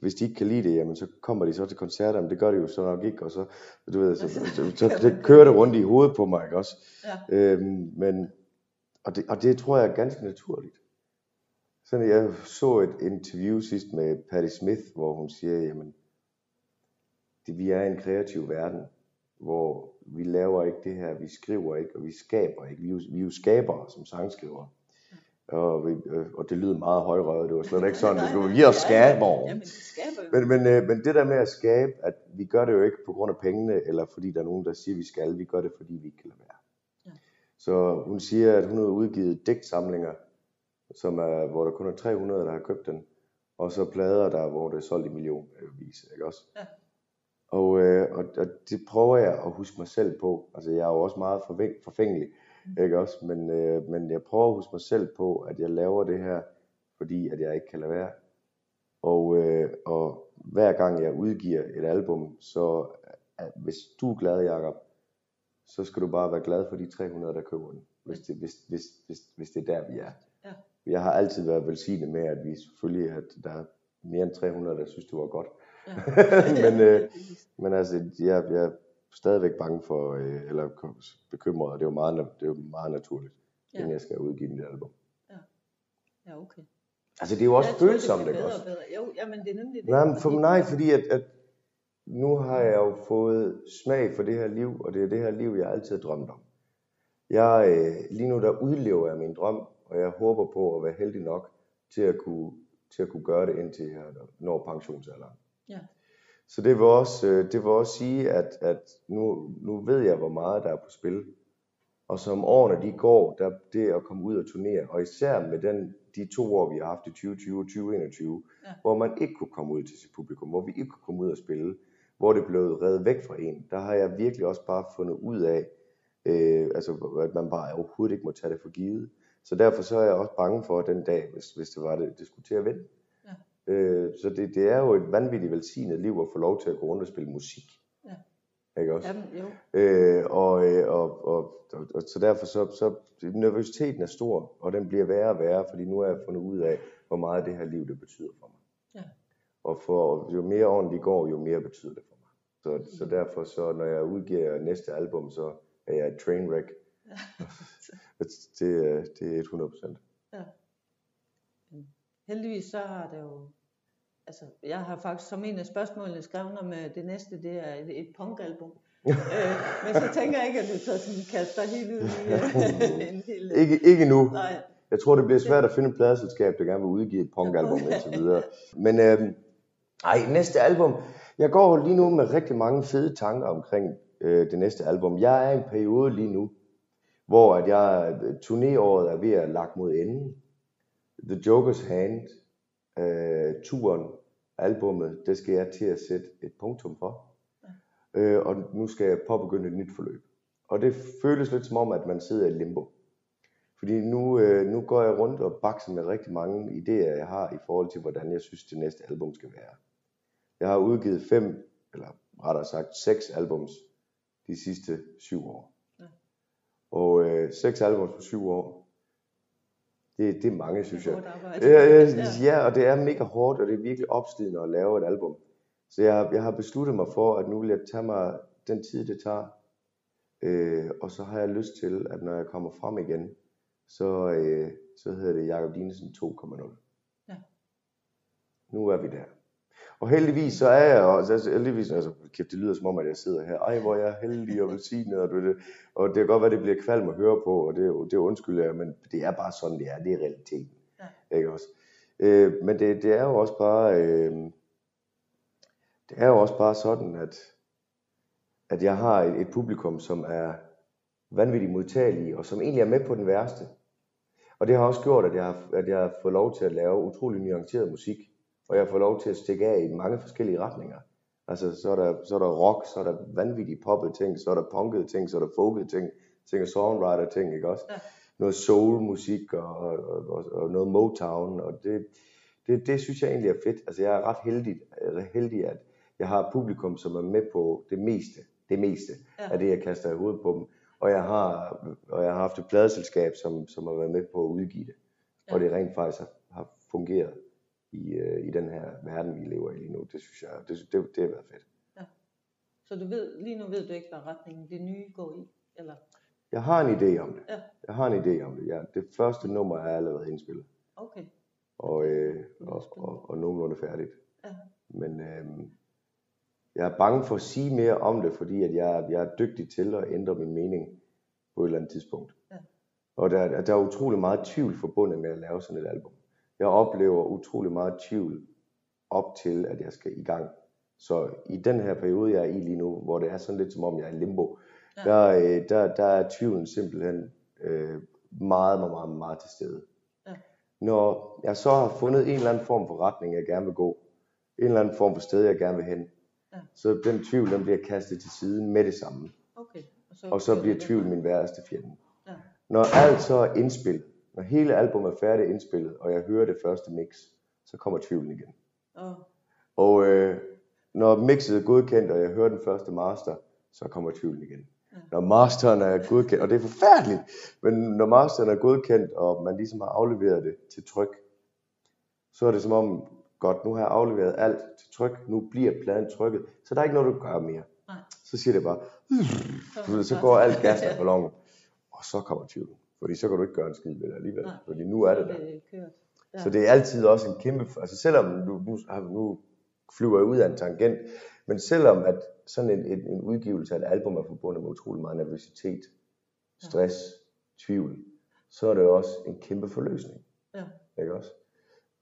hvis de ikke kan lide det, jamen så kommer de så til koncerter, men det gør de jo så nok ikke, og så, du ved, så, så, så, så det kører det rundt i hovedet på mig, ikke også? Ja. Øhm, men, og det, og det tror jeg er ganske naturligt. Sådan, jeg så et interview sidst med Patti Smith, hvor hun siger, jamen, det, vi er i en kreativ verden, hvor vi laver ikke det her, vi skriver ikke, og vi skaber ikke. Vi er jo, vi er jo skabere som sangskriver. Og, vi, øh, og det lyder meget højrøvet, det var slet ikke sådan, det skulle, vi det skaber. Men, men, øh, men det der med at skabe, at vi gør det jo ikke på grund af pengene, eller fordi der er nogen, der siger, vi skal, vi gør det, fordi vi ikke kan lade være. Ja. Så hun siger, at hun har udgivet digtsamlinger, som er, hvor der kun er 300, der har købt den, og så plader der, hvor det er solgt i millionvis, ikke også? Ja. Og, øh, og, og det prøver jeg at huske mig selv på. Altså jeg er jo også meget forfængelig. ikke også? Men, øh, men jeg prøver at huske mig selv på, at jeg laver det her, fordi at jeg ikke kan lade være. Og, øh, og hver gang jeg udgiver et album, så at hvis du er glad, Jacob, så skal du bare være glad for de 300, der køber den. Hvis det, hvis, hvis, hvis, hvis det er der, vi er. Ja. Jeg har altid været velsignet med, at vi selvfølgelig, at der er mere end 300, der synes, det var godt. Ja. men, øh, men altså, jeg, jeg stadigvæk bange for, øh, eller bekymret, og det er jo meget, det er jo meget naturligt, Ja. ja. inden jeg skal udgive mit album. Ja, okay. Altså, det er jo også Jeg tror, det følsomt, bliver ikke bedre også? og bedre. Jo, jamen det er nemlig det. Nej, for, nej, fordi at, at nu har jeg jo fået smag for det her liv, og det er det her liv, jeg altid har drømt om. Jeg, øh, lige nu der udlever jeg min drøm, og jeg håber på at være heldig nok til at kunne, til at kunne gøre det indtil jeg når pensionsalderen. Ja. Så det vil også, øh, det vil også sige, at, at nu, nu ved jeg, hvor meget der er på spil. Og som årene de går, der det at komme ud og turnere, og især med den, de to år, vi har haft i 2020 og 2021, Ja. ja. hvor man ikke kunne komme ud til sit publikum, hvor vi ikke kunne komme ud og spille, hvor det blev reddet væk fra en, der har jeg virkelig også bare fundet ud af, øh, altså, at man bare overhovedet ikke må tage det for givet. Så derfor så er jeg også bange for den dag, hvis, hvis det var det, det skulle til at vende. Ja. Øh, så det, det er jo et vanvittigt velsignet liv at få lov til at gå rundt og spille musik. Ja. Ikke også? Jamen, jo. Øh, og, øh, og, og, og, og så derfor så, så nervøsiteten er stor, og den bliver værre og værre, fordi nu har jeg fundet ud af, hvor meget det her liv det betyder for mig. Ja. Og for, jo mere de går, jo mere betyder det for mig. Så, så derfor så, når jeg udgiver næste album, så er jeg et trainwreck. det, er- det er 100%. Heldigvis så har det jo, altså jeg har faktisk som en af spørgsmålene skrevet om øh, det næste, det er et, et punkalbum. øh, men så tænker jeg ikke, at du så sådan kaster helt ud i øh, en hel... Ikke, ikke nu. Nej, Jeg tror, det bliver svært at finde et pladeselskab, der gerne vil udgive et punkalbum indtil videre. Men øh, ej, næste album. Jeg går lige nu med rigtig mange fede tanker omkring øh, det næste album. Jeg er i en periode lige nu, hvor at jeg turnéåret er ved at lagt mod enden. The Joker's Hand, øh, turen, albummet, det skal jeg til at sætte et punktum for. Øh, og nu skal jeg påbegynde et nyt forløb. Og det føles lidt som om, at man sidder i limbo. Fordi nu, øh, nu går jeg rundt og bakser med rigtig mange idéer, jeg har i forhold til, hvordan jeg synes, det næste album skal være. Jeg har udgivet fem, eller rettere sagt seks albums de sidste syv år. Ja. Og øh, seks albums på syv år, det, det er mange, synes jeg. Ja. ja, og det er mega hårdt, og det er virkelig opslidende at lave et album. Så jeg, jeg har besluttet mig for, at nu vil jeg tage mig den tid, det tager. Øh, og så har jeg lyst til, at når jeg kommer frem igen, så, øh, så hedder det Jakob Dinesen 2.0. Ja. Nu er vi der. Og heldigvis så er jeg også, altså heldigvis, altså kæft, det lyder som om, at jeg sidder her, ej hvor jeg er heldig og velsignet, og, det, og det kan godt være, det bliver kvalm at høre på, og det, det undskylder jeg, men det er bare sådan, det er, det er realiteten. Ja. Ikke også? Øh, men det, det er jo også bare, øh, det er jo også bare sådan, at, at jeg har et, et publikum, som er vanvittigt modtagelige, og som egentlig er med på den værste. Og det har også gjort, at jeg har, at jeg har fået lov til at lave utrolig nuanceret musik, og jeg fået lov til at stikke af i mange forskellige retninger. Altså, så er der, så er der rock, så er der vanvittige poppet ting, så er der punkede ting, så er der folket ting, singer songwriter ting, ikke også? Ja. Noget soul musik og, og, og, og noget Motown, og det, det, det synes jeg egentlig er fedt. Altså, jeg er ret heldig, øh, heldig, at jeg har et publikum, som er med på det meste, det meste Ja. af det, jeg kaster i hovedet på dem. Og jeg har, og jeg har haft et pladeselskab, som, som har været med på at udgive det. Og Ja. det rent faktisk har, har fungeret i, øh, i den her verden, vi lever i lige nu. Det synes jeg, det, det, det har været fedt. Så du ved, lige nu ved du ikke, hvad retningen det nye går i? Eller? Jeg har en idé om det. Ja. Jeg har en idé om det. Ja, det første nummer er allerede indspillet, Okay. og, øh, og, og, og nogenlunde færdigt. Ja. Men øh, jeg er bange for at sige mere om det, fordi at jeg, jeg er dygtig til at ændre min mening på et eller andet tidspunkt. Ja. Og der, der er utrolig meget tvivl forbundet med at lave sådan et album. Jeg oplever utrolig meget tvivl op til, at jeg skal i gang. Så i den her periode, jeg er i lige nu, hvor det er sådan lidt som om, jeg er i limbo, Ja. der, øh, der, der er tvivlen simpelthen øh, meget, meget, meget, meget til stede. Ja. Når jeg så har fundet en eller anden form for retning, jeg gerne vil gå, en eller anden form for sted, jeg gerne vil hen, Ja. så den tvivl, den bliver kastet til side med det samme. Okay. Og så, Og så bliver tvivl min værste fjende. Ja. Når alt så er indspillet, når hele albumet er færdigt indspillet, og jeg hører det første mix, så kommer tvivlen igen. Og, Og øh, når mixet er godkendt, og jeg hører den første master, så kommer tvivlen igen. Ja. Når masteren er godkendt, og det er forfærdeligt, men når masteren er godkendt, og man ligesom har afleveret det til tryk, så er det som om, godt, nu har jeg afleveret alt til tryk, nu bliver pladen trykket, så der er ikke noget, du kan gøre mere. Nej. Så siger det bare, så, går alt gas af ballonen, og så kommer tvivlen. Fordi så kan du ikke gøre en skid ved det alligevel, Nej. fordi nu er det der. det kørt. Ja. Så det er altid også en kæmpe, altså selvom nu, nu, nu flyver jeg ud af en tangent, men selvom at sådan en, en, en udgivelse af et album er forbundet med utrolig meget nervøsitet, stress, tvivl, så er det også en kæmpe forløsning. Ja. Ikke også?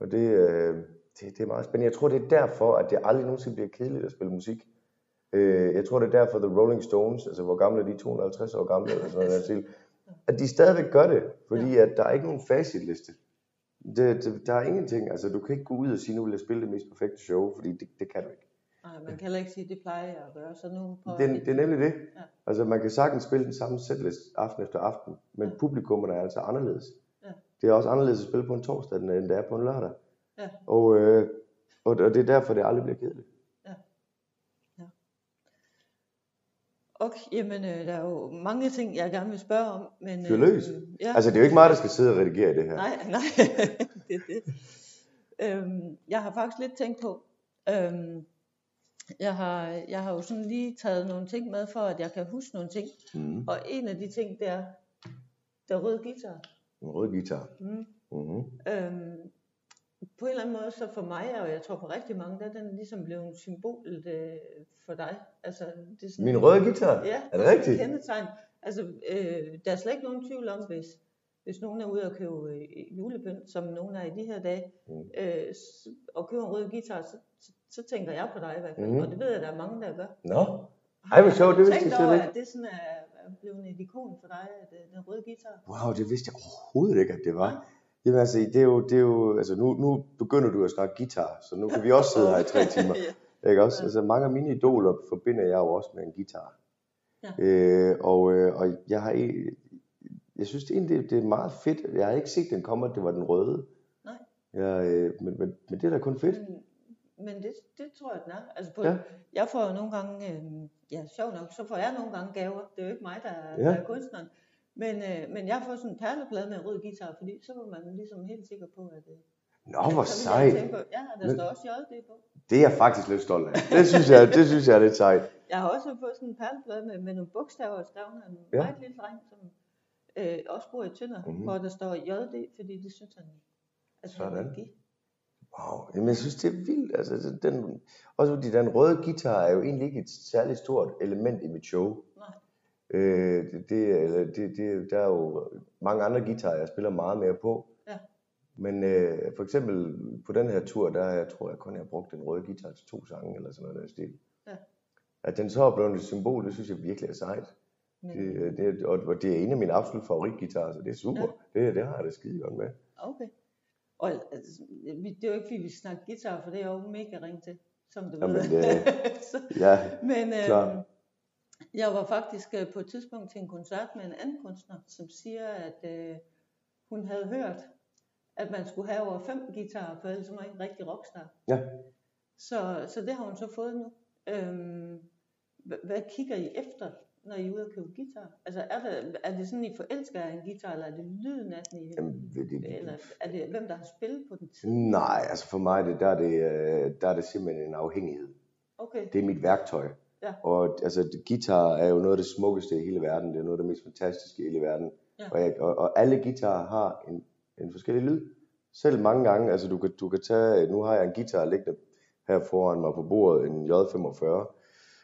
Og det, øh, det, det er meget spændende. Jeg tror, det er derfor, at det aldrig nogensinde bliver kedeligt at spille musik. Øh, jeg tror, det er derfor, The Rolling Stones, altså hvor gamle er de, 250 år gamle, eller sådan noget, til, at de stadigvæk gør det, fordi at der er ikke nogen facitliste. Det, det, der er ingenting, altså du kan ikke gå ud og sige, nu vil jeg spille det mest perfekte show, fordi det, det kan du ikke. Nej, man kan heller ikke sige, det plejer jeg at gøre. Så nu på Det, det er nemlig det. Ja. Altså man kan sagtens spille den samme setlist aften efter aften, men Ja. publikummerne er altså anderledes. Ja. Det er også anderledes at spille på en torsdag, end det er på en lørdag. Ja. Og, øh, og, og det er derfor, det aldrig bliver kedeligt. Okay, jamen øh, der er jo mange ting, jeg gerne vil spørge om. Men, Fyr løs. ja. Altså det er jo ikke mig, der skal sidde og redigere i det her. Nej, nej, det er det. Øhm, jeg har faktisk lidt tænkt på, øhm, jeg, har, jeg har jo sådan lige taget nogle ting med, for at jeg kan huske nogle ting. Mm. Og en af de ting, det er, der røde guitar. En rød guitar. Mm. Mm-hmm. Øhm, på en eller anden måde, så for mig, og jeg tror for rigtig mange, der er den ligesom blevet symbolet øh, for dig. Altså, det er sådan, Min røde guitar? Ja, Er det rigtigt? Kendetegn. Altså, øh, der er slet ikke nogen tvivl om, hvis, hvis nogen er ude og købe øh, julepynt, som nogen er i de her dage, Mm. øh, og køber en rød guitar, så, så, så tænker jeg på dig i hvert fald. Mhm. Og det ved jeg, der er mange, der gør. Nå, Ej, hvor sjovt, det vidste jeg slet over, ikke. at det sådan er, er blevet et ikon for dig, at, øh, den røde guitar. wow, det vidste jeg overhovedet ikke, at det var. Jamen altså, det er jo, det er jo altså nu, nu begynder du at snakke guitar, så nu kan vi også sidde her i tre timer. ja. Ikke også? Altså mange af mine idoler forbinder jeg jo også med en guitar. Ja. Øh, og, øh, og jeg har jeg synes det egentlig, det er meget fedt. Jeg har ikke set den komme, at det var den røde. Nej. Jeg, øh, men, men, men det er da kun fedt. Men, men det, det tror jeg, den er. Altså på, Ja. Jeg får jo nogle gange, øh, ja sjovt nok, så får jeg nogle gange gaver. Det er jo ikke mig, der, er- Ja. der er kunstneren. Men, øh, men jeg får sådan en perleplade med en rød guitar, fordi så var man ligesom helt sikker på, at... Øh, Nå, hvor sejt. ja, der Men- står også JD på. Det er jeg faktisk lidt stolt af. Det synes jeg, det synes jeg er lidt sejt. Jeg har også fået sådan en perleplade med, med nogle bogstaver skrevet af en Ja. meget lille dreng, som øh, også bor i Tønder, Mhm. mm-hmm. hvor der står JD, fordi det synes han, han Sådan. give. Wow, Jamen, jeg synes, det er vildt. Altså, den, også fordi den røde guitar er jo egentlig ikke et særligt stort element i mit show. Øh, det, eller det, det, der er jo mange andre guitarer, jeg spiller meget mere på. Ja. Men øh, for eksempel på den her tur, der jeg tror jeg kun, jeg har brugt den røde guitar til to sange, eller sådan noget der stil. Ja. At den så er blevet et symbol, det synes jeg virkelig er sejt. Men, Det, det, og, det er en af mine absolut favoritguitarer, så det er super. Ja. Det, det har jeg da skide godt med. Okay. Og altså, det er jo ikke, fordi vi snakker guitar, for det er jo mega ring til, som du Jamen, ved. det- Så, Ja, men øh, Klar. Jeg var faktisk øh, på et tidspunkt til en koncert med en anden kunstner, som siger, at øh, hun havde hørt, at man skulle have over fem guitarer, for ellers var man ikke en rigtig rockstar. Ja. Så, så det har hun så fået nu. Øhm, hvad, kigger I efter, når I er ude og købe guitar? Altså er det, er det sådan, I forelsker jer en guitar, eller er det lyden af den, I, Jamen, det, det, eller er det hvem, der har spillet på den tid? nej, altså for mig det, der, er det, øh, der er det simpelthen en afhængighed. Okay, Det er mit værktøj. Ja. Og altså, guitar er jo noget af det smukkeste i hele verden. Det er noget af det mest fantastiske i hele verden. Ja. Og, jeg, og, og alle guitarer har en, en forskellig lyd. Selv mange gange, altså du kan, du kan tage, nu har jeg en guitar liggende her foran mig på bordet, en J45.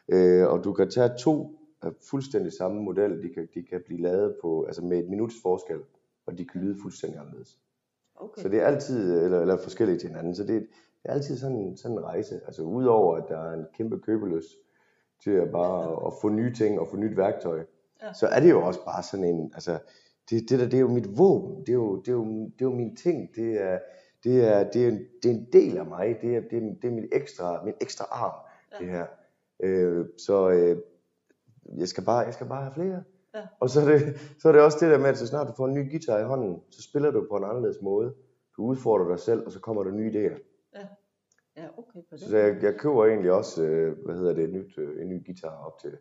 Øh, og du kan tage to af fuldstændig samme model, de kan, de kan blive lavet på, altså med et minuts forskel, og de kan lyde fuldstændig anderledes. okay. Så det er altid, eller, eller forskelligt til hinanden, så det, det er altid sådan, sådan en rejse. Altså udover at der er en kæmpe købelyst til at bare at, at få nye ting og få nyt værktøj, Ja. så er det jo også bare sådan en, altså det, det der, det er jo mit våben, det er jo, det er jo, det er jo min ting, det er, det er, det er, en, det er en del af mig, det er, det er, det er min ekstra, min ekstra arm, Ja. det her. Øh, så øh, jeg skal bare, jeg skal bare have flere. Ja. Og så er, det, så er det også det der med, at så snart du får en ny guitar i hånden, så spiller du på en anderledes måde. Du udfordrer dig selv, og så kommer der nye idéer. Ja, okay. På Så jeg, jeg køber egentlig også, øh, hvad hedder det, et nyt, øh, en ny guitar op til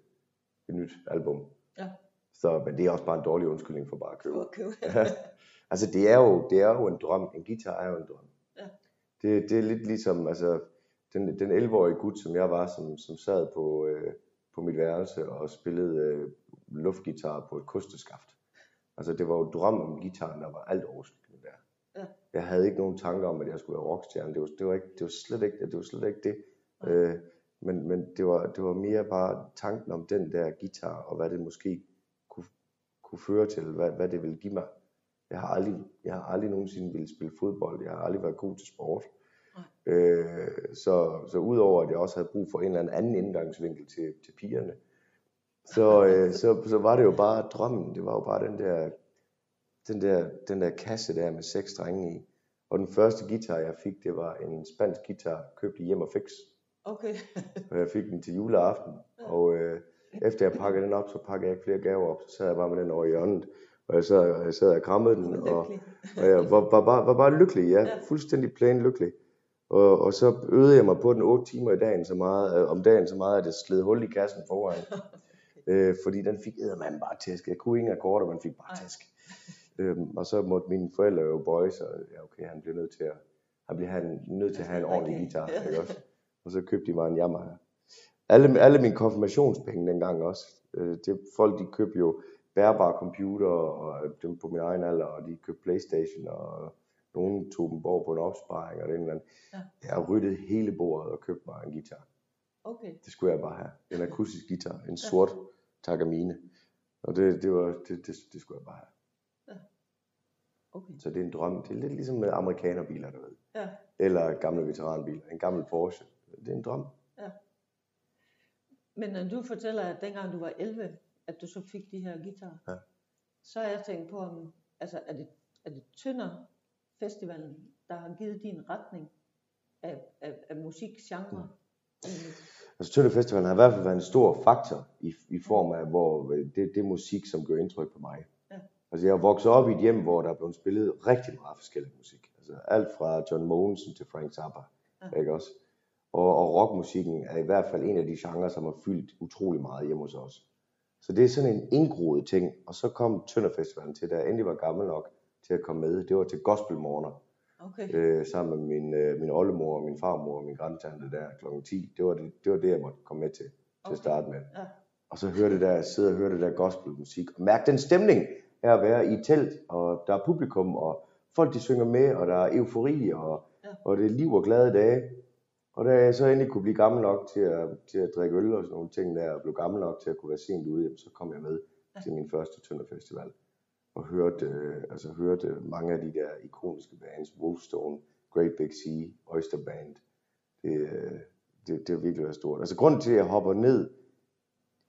et nyt album. Ja. Så, men det er også bare en dårlig undskyldning for bare at købe. For at købe. altså det er, jo, det er jo en drøm. En guitar er jo en drøm. Ja. Det, det er lidt ligesom altså, den, den 11-årige gut, som jeg var, som, som sad på, øh, på mit værelse og spillede øh, luftgitar på et kosteskaft. Altså det var jo drømmen om gitaren, der var alt overskyggende der. Ja. Jeg havde ikke nogen tanker om, at jeg skulle være rockstjerne. Det var, det var, ikke, det var slet ikke det. Var slet ikke det. Nej. Øh, men men det, var, det var mere bare tanken om den der guitar, og hvad det måske kunne, kunne føre til, hvad, hvad det ville give mig. Jeg har aldrig, jeg har aldrig nogensinde ville spille fodbold. Jeg har aldrig været god til sport. Nej. Øh, så, så udover at jeg også havde brug for en eller anden indgangsvinkel til, til pigerne, så, øh, så, så var det jo bare drømmen. Det var jo bare den der, den der, den der kasse der med seks strenge i. Og den første guitar jeg fik, det var en spansk guitar, købt i hjem og fix. Okay. Og jeg fik den til juleaften. Og øh, efter jeg pakkede den op, så pakkede jeg ikke flere gaver op. Så sad jeg bare med den over i hjørnet. Og jeg sad, jeg sad og krammede den. Og, og jeg var, var, bare, var bare lykkelig, ja. Ja. Fuldstændig plain lykkelig. Og, og så øvede jeg mig på den 8 timer i dagen så meget, øh, om dagen så meget, at jeg sled hul i kassen foran. øh, fordi den fik eddermanden bare tæsk. Jeg kunne ingen akkorder, man fik bare tæsk. Øhm, og så måtte mine forældre jo bøje sig. Ja, okay, han bliver nødt til at, han bliver han, nødt til at have en ordentlig Okay. guitar. Ikke også? Og så købte de mig en Yamaha. Alle, alle mine konfirmationspenge dengang også. Øh, det, folk de købte jo bærbare computer og dem på min egen alder, og de købte Playstation, og nogen tog dem over på en opsparing, og det eller andet. Ja. Jeg ryddede hele bordet og købte mig en guitar. Okay. Det skulle jeg bare have. En akustisk guitar, en sort Takamine. Og det, det, var, det, det, det skulle jeg bare have. Okay. Så det er en drøm. Det er lidt ligesom med amerikanerbiler, du ved. Ja. Eller gamle veteranbiler. En gammel Porsche. Det er en drøm. Men når du fortæller, at dengang du var 11, at du så fik de her guitar, Ja. så har jeg tænkt på, om, altså, er det, er det Tønder Festivalen, der har givet din retning af, af, af musikgenre? Mm. Altså Tønder Festival har i hvert fald været en stor faktor i, i form af, hvor det, det musik, som gør indtryk på mig. Altså jeg er vokset op i et hjem, hvor der er blevet spillet rigtig meget forskellig musik. Altså alt fra John Mogensen til Frank Zappa. Ja. Ikke også? Og, og rockmusikken er i hvert fald en af de genrer, som har fyldt utrolig meget hjemme hos os. Så det er sådan en indgroet ting. Og så kom Tønder Festivalen til, da jeg endelig var gammel nok til at komme med. Det var til gospelmorgener Okay. øh, sammen med min, øh, min oldemor og min farmor og min grandtante der kl. 10. Det var det, det, var det jeg måtte komme med til, til Okay. at starte med. Ja. Og så høre det der, sidde og høre det der gospelmusik, og mærke den stemning af at være i et telt, og der er publikum, og folk de synger med, og der er eufori, og, Ja. og det er liv og glade dage. Og da jeg så endelig kunne blive gammel nok til at, til at drikke øl og sådan nogle ting der, og blev gammel nok til at kunne være sent ude, så kom jeg med Ja. til min første Tønderfestival. Og hørte, øh, altså hørte mange af de der ikoniske bands, Wolfstone, Great Big Sea, Oyster Band. Det, øh, det, det har virkelig været stort. Altså grunden til, at jeg hopper ned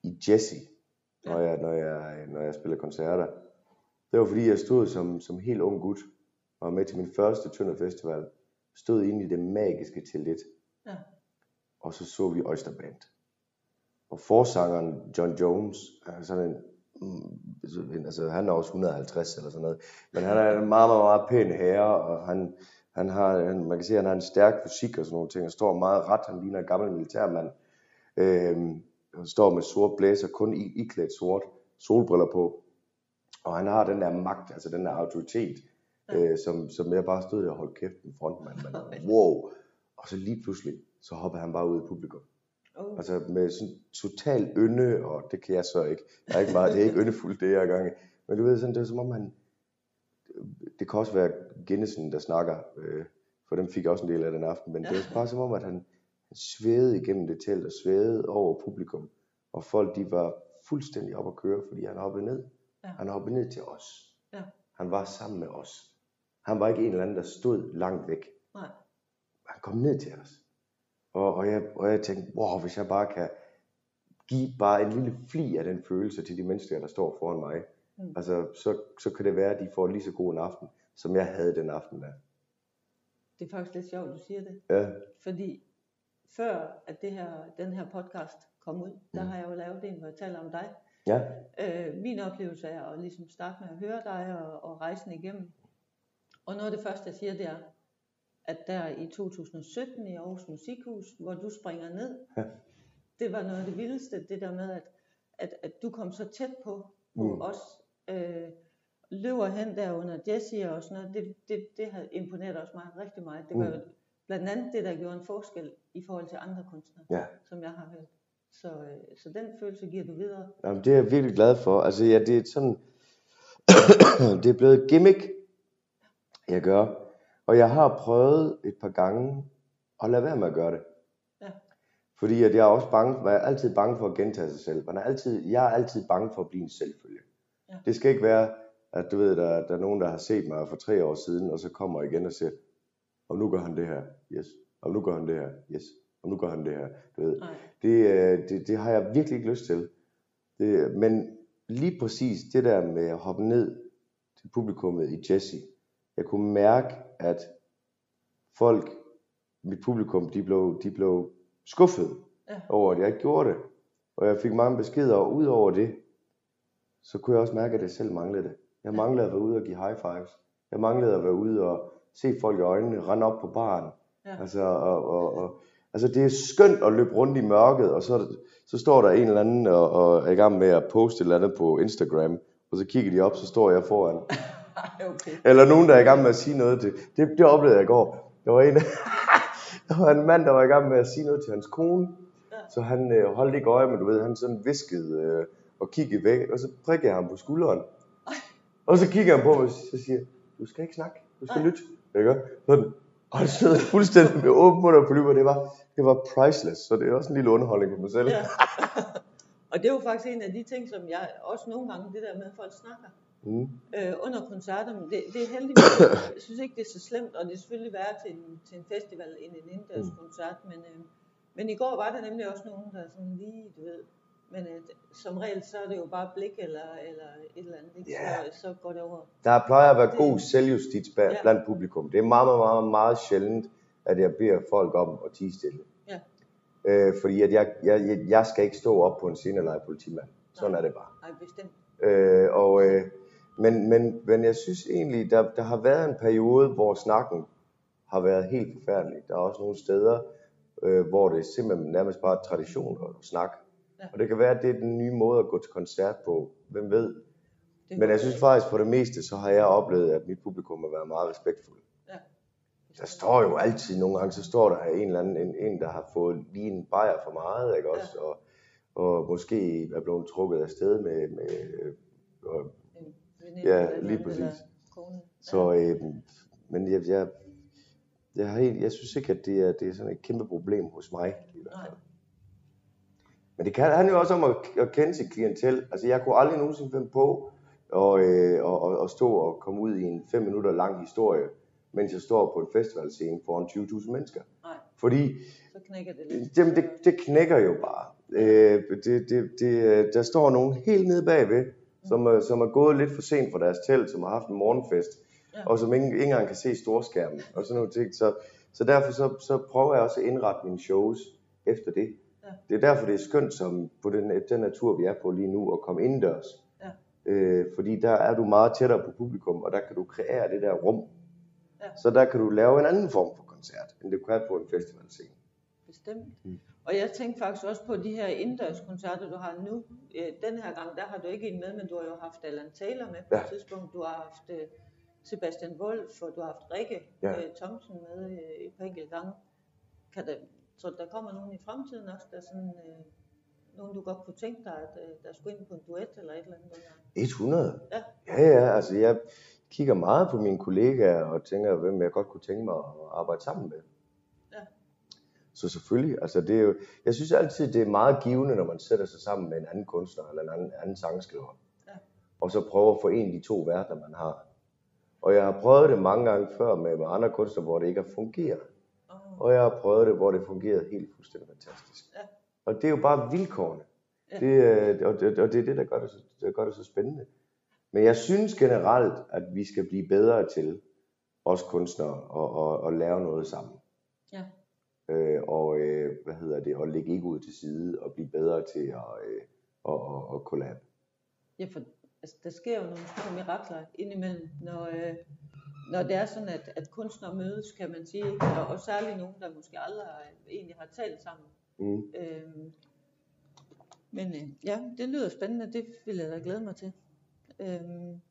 i Jesse, når jeg, når jeg, når jeg spiller koncerter, det var fordi, jeg stod som, som helt ung gut, og var med til min første Tønder Festival, stod inde i det magiske til Ja. og så så vi Oyster Band. Og forsangeren John Jones er sådan en, mm, altså han er også 150 eller sådan noget, men han er en meget, meget, meget pæn herre, og han, han har, man kan se, at han har en stærk fysik og sådan nogle ting, og står meget ret, han ligner en gammel militærmand. Øhm, han står med sort blæser, kun i, iklædt sort, solbriller på. Og han har den der magt, altså den der autoritet, Ja. øh, som, som jeg bare stod der og holdt kæft en frontmand. Men, wow! Og så lige pludselig, så hopper han bare ud i publikum. Oh. Altså med sådan total ynde, og det kan jeg så ikke. Jeg er ikke meget, det er ikke yndefuldt, det jeg er gang i. Men du ved, sådan, det er som om han, det kan også være Guinnessen, der snakker, øh, for dem fik også en del af den aften, men det er bare som om, at han, han svævede igennem det telt og svævede over publikum, og folk de var fuldstændig op at køre, fordi han hoppede ned. Ja. Han hoppede ned til os. Ja. Han var sammen med os. Han var ikke en eller anden, der stod langt væk. Nej. Han kom ned til os. Og, og, jeg, og jeg tænkte, wow, hvis jeg bare kan give bare en lille fli af den følelse til de mennesker, der står foran mig, Mm. altså, så, så kan det være, at de får lige så god en aften, som jeg havde den aften der. Det er faktisk lidt sjovt, du siger det. Ja, Fordi før at det her, den her podcast kom ud, der Mm. har jeg jo lavet en, hvor jeg taler om dig. Ja, Øh, min oplevelse er at ligesom starte med at høre dig og, og rejsen igennem. Og noget af det første, jeg siger, det er, at der i 2017 i Aarhus Musikhus, hvor du springer ned, Ja. det var noget af det vildeste, det der med, at, at, at du kom så tæt på, på Mm. os, øh, løber hen der under Jessie og sådan noget, det, det, det havde imponeret os mig rigtig meget. Det var Mm. blandt andet det, der gjorde en forskel i forhold til andre kunstnere, Ja. som jeg har hørt. Så, øh, så den følelse giver du videre. Jamen, det er jeg virkelig glad for. Altså, ja, det er sådan, det er blevet et gimmick, jeg gør. Og jeg har prøvet et par gange at lade være med at gøre det. Ja. Fordi at jeg er også bange, man er altid bange for at gentage sig selv. Man er altid, jeg er altid bange for at blive en selvfølge. Ja. Det skal ikke være, at du ved, der, der er nogen, der har set mig for tre år siden, og så kommer igen og siger, og nu gør han det her, yes. Og nu gør han det her, yes. Og nu gør han det her, du ved. Nej. Det, øh, det, det har jeg virkelig ikke lyst til. Det, men lige præcis det der med at hoppe ned til publikummet i Jesse, jeg kunne mærke, at folk, mit publikum, de blev, de blev skuffet Ja. over, at jeg ikke gjorde det. Og jeg fik mange beskeder, og ud over det, så kunne jeg også mærke, at jeg selv manglede det. Jeg manglede at være ude og give high fives. Jeg manglede at være ude og se folk i øjnene, rende op på baren. Ja. Altså, og, og, og, altså det er skønt at løbe rundt i mørket, og så, så står der en eller anden og, og er i gang med at poste et eller andet på Instagram, og så kigger de op, så står jeg foran. Okay. Eller nogen, der er i gang med at sige noget til. Det, det oplevede jeg i går. Der var en, der var en mand, der var i gang med at sige noget til hans kone. Så han øh, holdt ikke øje, men du ved, han sådan viskede øh, og kiggede væk, og så prikkede jeg ham på skulderen. Og så kigger han på mig, og så siger du skal ikke snakke, du skal lytte. Ikke? Sådan. Og han sidder fuldstændig med åben mund og på lyber, det var, det var priceless, så det er også en lille underholdning for mig selv. Ja. og det er jo faktisk en af de ting, som jeg også nogle gange, det der med, at folk snakker Mm. øh, under koncerter, men det, det er heldigvis, jeg synes ikke, det er så slemt, og det er selvfølgelig værre til en, til en festival end en indendørs Mm. koncert, men, øh, men i går var der nemlig også nogen, der sådan lige, du ved, men øh, som regel, så er det jo bare blik eller, eller et eller andet, ikke? Ja. Så, så går det over. Der plejer at være Det- god selvjustits bag- Ja. blandt publikum. Det er meget, meget, meget, meget sjældent, at jeg beder folk om at tige stille. Ja. Øh, fordi at jeg, jeg, jeg, skal ikke stå op på en scene og lege politimand. Sådan Nej. er det bare. Ej, bestemt. Øh, og, øh, men, men, men jeg synes egentlig, der, der har været en periode, hvor snakken har været helt forfærdelig. Der er også nogle steder, øh, hvor det er simpelthen nærmest bare tradition at snakke. Ja. Og det kan være, at det er den nye måde at gå til koncert på. Hvem ved? Det Men jeg synes faktisk, på det meste, så har jeg oplevet, at mit publikum har været meget respektfuldt. Der står jo altid nogle gange, så står der en eller anden, en, en der har fået lige en bajer for meget, ikke også? Og, og måske er blevet trukket af sted med, med øh, og, Ja, lige præcis. så, øh, men jeg, jeg, jeg, har helt, jeg synes ikke, at det er, det er sådan et kæmpe problem hos mig. I hvert Nej. Men det kan handler jo også om at, at kende sit klientel. Altså jeg kunne aldrig nogensinde finde på at, øh, og, og, og stå og komme ud i en fem minutter lang historie, mens jeg står på en festivalscene foran 20.000 mennesker. Nej, Fordi så knækker det lidt. Jamen, det, det knækker jo bare. Øh, det, det, det, øh, der står nogen helt nede bagved, som, er- som er gået lidt for sent fra deres telt, som har haft en morgenfest, Ja. og som ikke, ikke engang kan se storskærmen, og sådan nogle ting. Så, så derfor så, så prøver jeg også at indrette mine shows efter det. Ja. Det er derfor, det er skønt som på den, den natur, vi er på lige nu, at komme indendørs. Ja. Øh, fordi der er du meget tættere på publikum, og der kan du kreere det der rum. Ja. Så der kan du lave en anden form for koncert, end det du kan på en festivalscene. Bestemt. Mm. Og jeg tænkte faktisk også på de her indendørskoncerter, du har nu. Den her gang, der har du ikke en med, men du har jo haft Alan Taylor med på Ja. et tidspunkt. Du har haft øh, Sebastian Wolf, og du har haft Rikke Ja. øh, Thomsen med øh, et par enkelte gange. Kan der, så der kommer nogen i fremtiden også, der er sådan, øh, nogen du godt kunne tænke dig, at øh, der skulle ind på en duet eller et eller andet. Eller? 100. Ja. Ja, ja, altså jeg kigger meget på mine kollegaer og tænker, hvem jeg godt kunne tænke mig at arbejde sammen med. Ja. Så selvfølgelig, altså det er jo, jeg synes altid, det er meget givende, når man sætter sig sammen med en anden kunstner eller en anden, anden sangskriver. Ja. Og så prøver at forene de to verdener, man har. Og jeg har prøvet det mange gange før med, med andre kunstnere, hvor det ikke har fungeret. Og jeg har prøvet det, hvor det fungerede helt fuldstændig fantastisk. Ja. Og det er jo bare vilkårene. Ja. Det, er- og, det, og det er det, der gør det, så, der gør det så spændende. Men jeg synes generelt, at vi skal blive bedre til, os kunstnere, at, at, at lave noget sammen. ja. Øh, og øh, hvad hedder det, at lægge ikke ud til side og blive bedre til at, øh, at, at, at collab. Ja, for altså, der sker jo nogle små mirakler indimellem, når, øh, når det er sådan, at, at kunstnere mødes, kan man sige. ikke? Og, og særligt nogen, der måske aldrig har, egentlig har talt sammen. Mm. Øhm, men øh, ja, det lyder spændende, det vil jeg da glæde mig til. Øhm,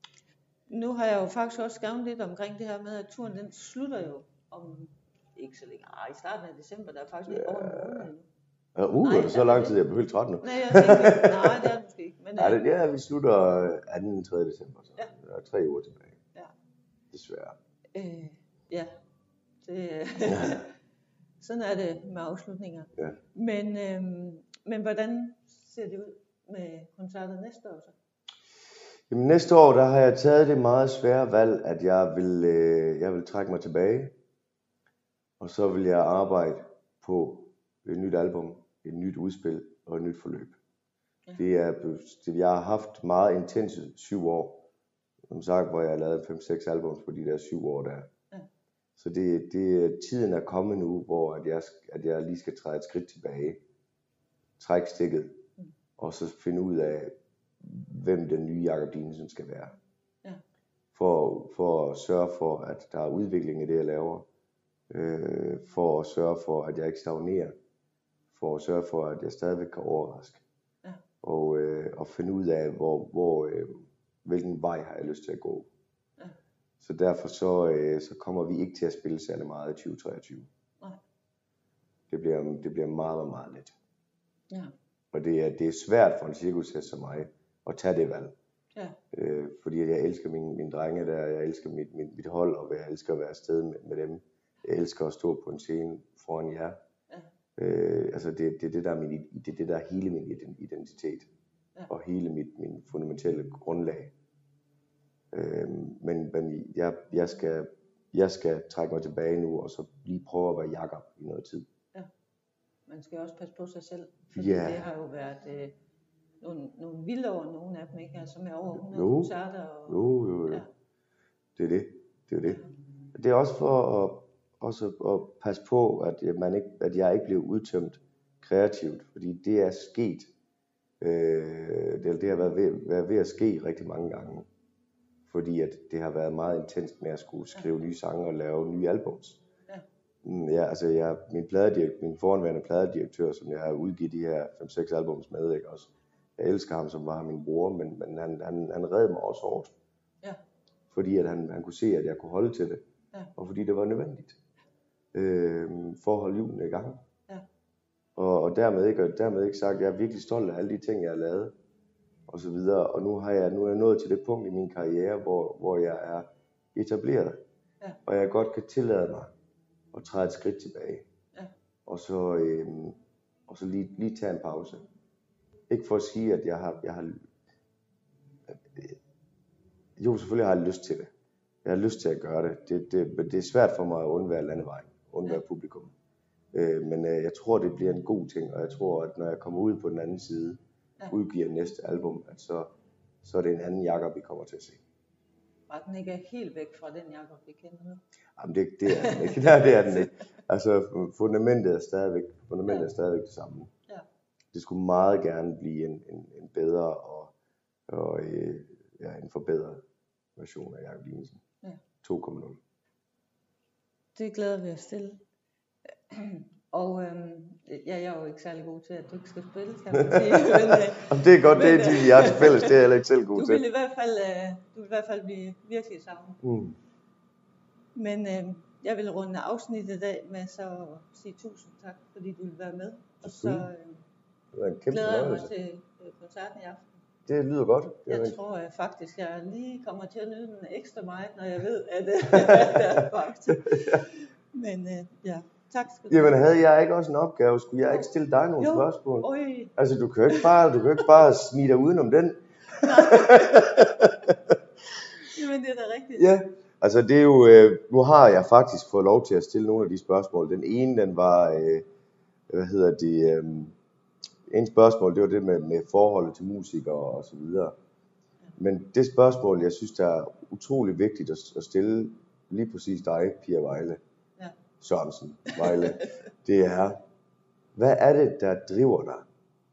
nu har jeg jo faktisk også skrevet lidt omkring det her med, at turen den slutter jo om ikke så længe. Ej, i starten af december, der er faktisk ikke over en måned nu. Ja, uh, Nej, er det så lang tid, jeg bliver helt træt nu. Nej, jeg tænker, nej, det er det måske ikke. Men, Ja, øh, det, ja, vi slutter 2. 3. december, så Ja. der er tre uger tilbage. Desværre. Øh, ja, det, Ja. sådan er det med afslutninger. Ja. Men, øhm, men hvordan ser det ud med koncerter næste år så? Jamen, næste år, der har jeg taget det meget svære valg, at jeg vil, øh, jeg vil trække mig tilbage. Og så vil jeg arbejde på et nyt album, et nyt udspil og et nyt forløb. Ja. Det er, det, jeg har haft meget intense syv år. Som sagt, hvor jeg har lavet 5-6 albums på de der syv år der. Ja. Så det, det, tiden er kommet nu, hvor at jeg, at jeg lige skal træde et skridt tilbage. Træk stikket. Mm. Og så finde ud af, hvem den nye Jacob Dinesen skal være. Ja. For, for at sørge for, at der er udvikling i det, jeg laver. Øh, for at sørge for, at jeg ikke stagnerer. For at sørge for, at jeg stadigvæk kan overraske. Ja. Og, øh, og finde ud af, hvor, hvor, øh, hvilken vej har jeg lyst til at gå. Ja. Så derfor så, øh, så kommer vi ikke til at spille særlig meget i 2023. Nej. Det bliver, det bliver meget, meget, meget let. Ja, Og det er, det er svært for en cirkushest som mig at tage det valg. ja, Øh, fordi jeg elsker mine, mine drenge der, jeg elsker mit, mit, mit hold, og jeg elsker at være afsted med, med dem. Jeg elsker at stå på en scene foran jer. Ja. Øh, altså det, det, er det, der er min, det er det, der er hele min ident- identitet. Ja. Og hele mit min fundamentale grundlag. Øh, men men jeg, jeg, skal, jeg skal trække mig tilbage nu, og så lige prøve at være Jakob i noget tid. man skal også passe på sig selv. Fordi Ja. det har jo været øh, nogle, nogle vilde år, nogle af dem, ikke? Altså med over 100 Jo. koncerter. Og, Jo, jo, jo. Ja. Det er det. Det er det. Det er også for at, også at passe på, at man ikke, at jeg ikke bliver udtømt kreativt, fordi det er sket. Øh, det, det har været ved, været ved at ske rigtig mange gange. Fordi at det har været meget intenst med at skulle skrive nye sange og lave nye albums. Ja. Mm, Ja, altså jeg, min, pladedirekt, min foranværende pladedirektør, som jeg har udgivet de her 5-6 albums med, ikke også? Jeg elsker ham, som var min bror, men, men han, han, han red mig også hårdt. Ja. Fordi at han, han kunne se, at jeg kunne holde til det. Ja. Og fordi det var nødvendigt. Øh, for at holde julen i gang. Og, dermed, ikke, dermed ikke sagt, at jeg er virkelig stolt af alle de ting, jeg har lavet. Og så videre. Og nu, har jeg, nu er jeg nået til det punkt i min karriere, hvor, hvor jeg er etableret. Ja. Og jeg godt kan tillade mig at træde et skridt tilbage. Ja. Og så, øhm, og så lige, lige tage en pause. Ikke for at sige, at jeg har, jeg har jo, selvfølgelig har jeg lyst til det. Jeg har lyst til at gøre det. Det, det, men det er svært for mig at undvære landevejen, undvære Ja. publikum. Øh, men øh, jeg tror, det bliver en god ting, og jeg tror, at når jeg kommer ud på den anden side, Ja. udgiver næste album, at så, så er det en anden Jakob, vi kommer til at se. Bare den ikke er helt væk fra den Jakob, vi kender nu. Jamen, det, det er den ikke. Nej, det er den ikke. Altså, fundamentet er stadigvæk, fundamentet er stadigvæk det samme. Ja. Det skulle meget gerne blive en, en, en bedre og, og øh, ja, en forbedret version af Jakob Dinesen. Ja. 2.0. Det glæder vi os til. Og øhm, ja, jeg er jo ikke særlig god til, at du ikke skal spille, kan man sige. Men, øh, det er godt, det er Men, de, øh, vi har til fælles, det er jeg heller ikke selv god du til. vil i hvert fald, øh, du vil i hvert fald blive virkelig savnet. Mm. Men øh, jeg vil runde afsnittet af med så at sige tusind tak, fordi du vil være med. Og så øh, Det var en kæmpe glæder jeg mig til øh, koncerten i aften. Det lyder godt. Det er Jeg en- tror jeg faktisk, jeg lige kommer til at nyde den ekstra meget, når jeg ved, at øh, det er bagt. Men øh, ja, tak skal du Jamen havde jeg ikke også en opgave? Skulle jeg ikke stille dig nogle Jo. spørgsmål? Øj, Altså du kan ikke bare, du kan ikke bare snige dig udenom den. jamen det er da rigtigt. Ja, altså det er jo, øh, nu har jeg faktisk fået lov til at stille nogle af de spørgsmål. Den ene, den var, øh, hvad hedder det, øh, en spørgsmål, det var det med, med forholdet til musikere og så videre. Men det spørgsmål, jeg synes, der er utrolig vigtigt at, at stille lige præcis dig, Pia Vejle. Sørensen Vejle, det er, hvad er det, der driver dig?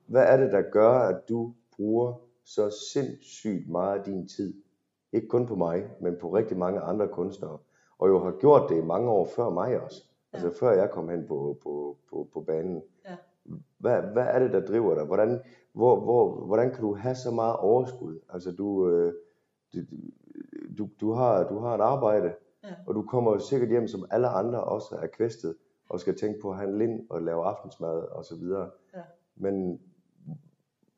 Hvad er det, der gør, at du bruger så sindssygt meget af din tid? Ikke kun på mig, men på rigtig mange andre kunstnere. Og jo har gjort det i mange år før mig også. Ja. Altså før jeg kom hen på, på, på, på banen. Ja. Hvad, hvad er det, der driver dig? Hvordan, hvor, hvor, hvordan kan du have så meget overskud? Altså du, øh, du, du, har, du har et arbejde. Og du kommer jo sikkert hjem, som alle andre også er kvæstet, og skal tænke på at handle ind og lave aftensmad og så videre. Ja. Men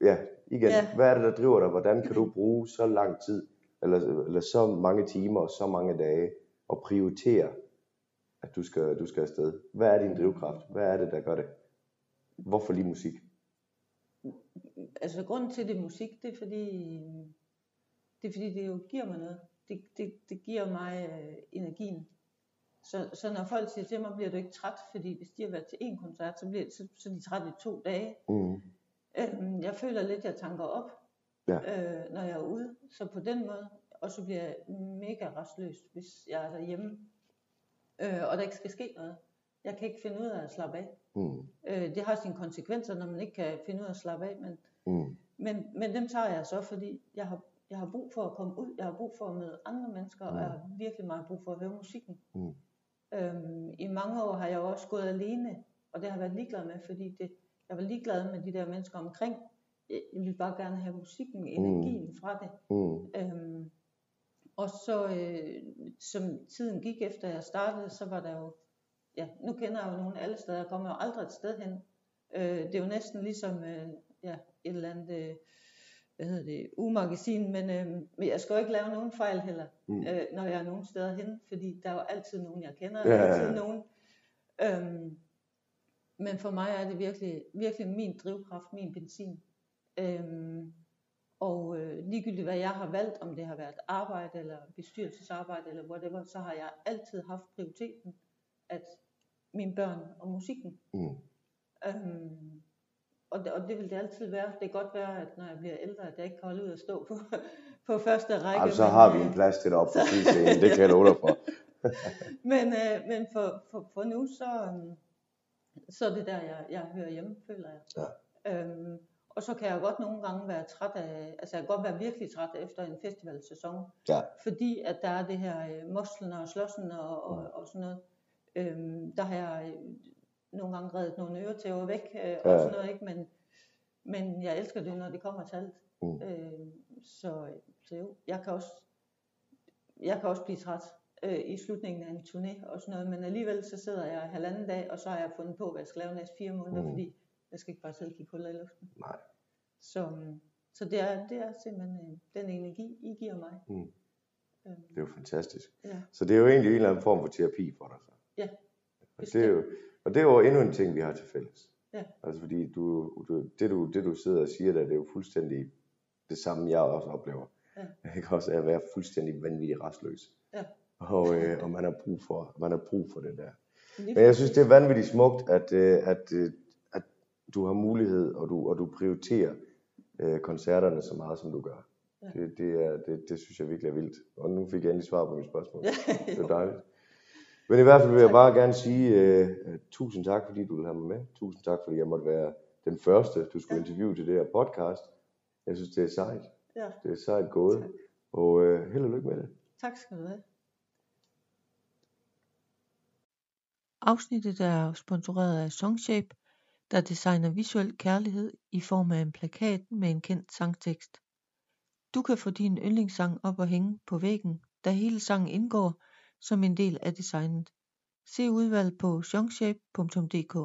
ja, igen, Ja. hvad er det, der driver dig? Hvordan kan du bruge så lang tid, eller, eller så mange timer og så mange dage, og prioritere, at du skal, du skal afsted? Hvad er din drivkraft? Hvad er det, der gør det? Hvorfor lige musik? Altså grunden til det musik, det er fordi, det er fordi det jo giver mig noget. Det, det, det giver mig øh, energien. Så, så når folk siger til mig, bliver du ikke træt, fordi hvis de har været til én koncert, så, bliver, så, så er de træt i to dage. Mm. Øhm, jeg føler lidt, at jeg tanker op, Ja. øh, når jeg er ude. Så på den måde, og så bliver jeg mega restløs, hvis jeg er derhjemme, øh, og der ikke skal ske noget. Jeg kan ikke finde ud af at slappe af. Mm. Øh, det har sine konsekvenser, når man ikke kan finde ud af at slappe af, men, Mm. men, men dem tager jeg så, fordi jeg har, jeg har brug for at komme ud, jeg har brug for at møde andre mennesker, og jeg har virkelig meget brug for at høre musikken. Mm. Øhm, I mange år har jeg også gået alene, og det har jeg været ligeglad med, fordi det, jeg var ligeglad med de der mennesker omkring. Jeg ville bare gerne have musikken, energien fra det. Mm. Øhm, og så, øh, som tiden gik efter jeg startede, så var der jo, ja, nu kender jeg jo nogen alle steder, jeg kommer jo aldrig et sted hen. Øh, det er jo næsten ligesom, øh, ja, et eller andet, øh, hvad hedder det, umagasin, men, øh, men jeg skal jo ikke lave nogen fejl heller, Mm. øh, når jeg er nogen steder hen, fordi der er jo altid nogen, jeg kender, Ja, ja, ja. altid nogen. Øhm, men for mig er det virkelig, virkelig min drivkraft, min benzin. Øhm, og øh, ligegyldigt hvad jeg har valgt, om det har været arbejde eller bestyrelsesarbejde eller whatever, så har jeg altid haft prioriteten, at mine børn og musikken. Mm. Øhm, og, det, og det vil det altid være. Det kan godt være, at når jeg bliver ældre, at jeg ikke kan holde ud at stå på, på første række. Ej, så men, har vi øh, en plads til dig op på scenen, det kan jeg love dig for. men, øh, men for, for, for nu, så, øhm, så er det der, jeg, jeg hører hjemme, føler jeg. Ja. Øhm, og så kan jeg godt nogle gange være træt af, altså jeg kan godt være virkelig træt efter en festivalsæson, Ja. fordi at der er det her øh, moslen og slåssen og, og, og sådan noget. Øhm, der har jeg øh, nogle gange reddet nogle øretæver væk øh, og Ja. sådan noget, ikke? Men, men jeg elsker det, når det kommer til alt. Mm. Øhm, så, så jo, jeg kan også, jeg kan også blive træt øh, i slutningen af en turné og sådan noget, men alligevel så sidder jeg halvanden dag, og så har jeg fundet på, hvad jeg skal lave næste fire måneder, Mm. fordi jeg skal ikke bare sidde og kigge huller i luften. Nej. Så, så det, er, det er simpelthen øh, den energi, I giver mig. Mm. Øhm, Det er jo fantastisk. ja, Så det er jo egentlig en eller anden form for terapi for dig. Så. Ja, Og det, er jo, og det er jo endnu en ting, vi har til fælles. Ja. Altså fordi du, du, det, du, det du sidder og siger der, det er jo fuldstændig det samme, jeg også oplever. Ja. Jeg kan også at være fuldstændig vanvittig restløs. Ja. Og, øh, og man har brug for, man har brug for det der. Men jeg synes, det er vanvittigt smukt, at, øh, at, øh, at du har mulighed, og du, og du prioriterer øh, koncerterne så meget, som du gør. Ja. Det, det, er, det, det synes jeg virkelig er vildt. Og nu fik jeg endelig svar på mit spørgsmål. Det er dejligt. Men i hvert fald vil jeg bare gerne sige uh, uh, tusind tak, fordi du ville have mig med. Tusind tak, fordi jeg måtte være den første, du skulle Ja. interviewe til det her podcast. Jeg synes, det er sejt. Ja, Det er sejt gået. Tak. Og uh, held og lykke med det. tak skal du have. Afsnittet er sponsoreret af Songshape, der designer visuel kærlighed i form af en plakat med en kendt sangtekst. Du kan få din yndlingssang op og hænge på væggen, da hele sangen indgår som en del af designet. Se udvalget på songshape.dk.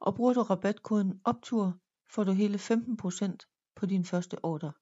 Og bruger du rabatkoden OPTUR, får du hele 15% på din første ordre.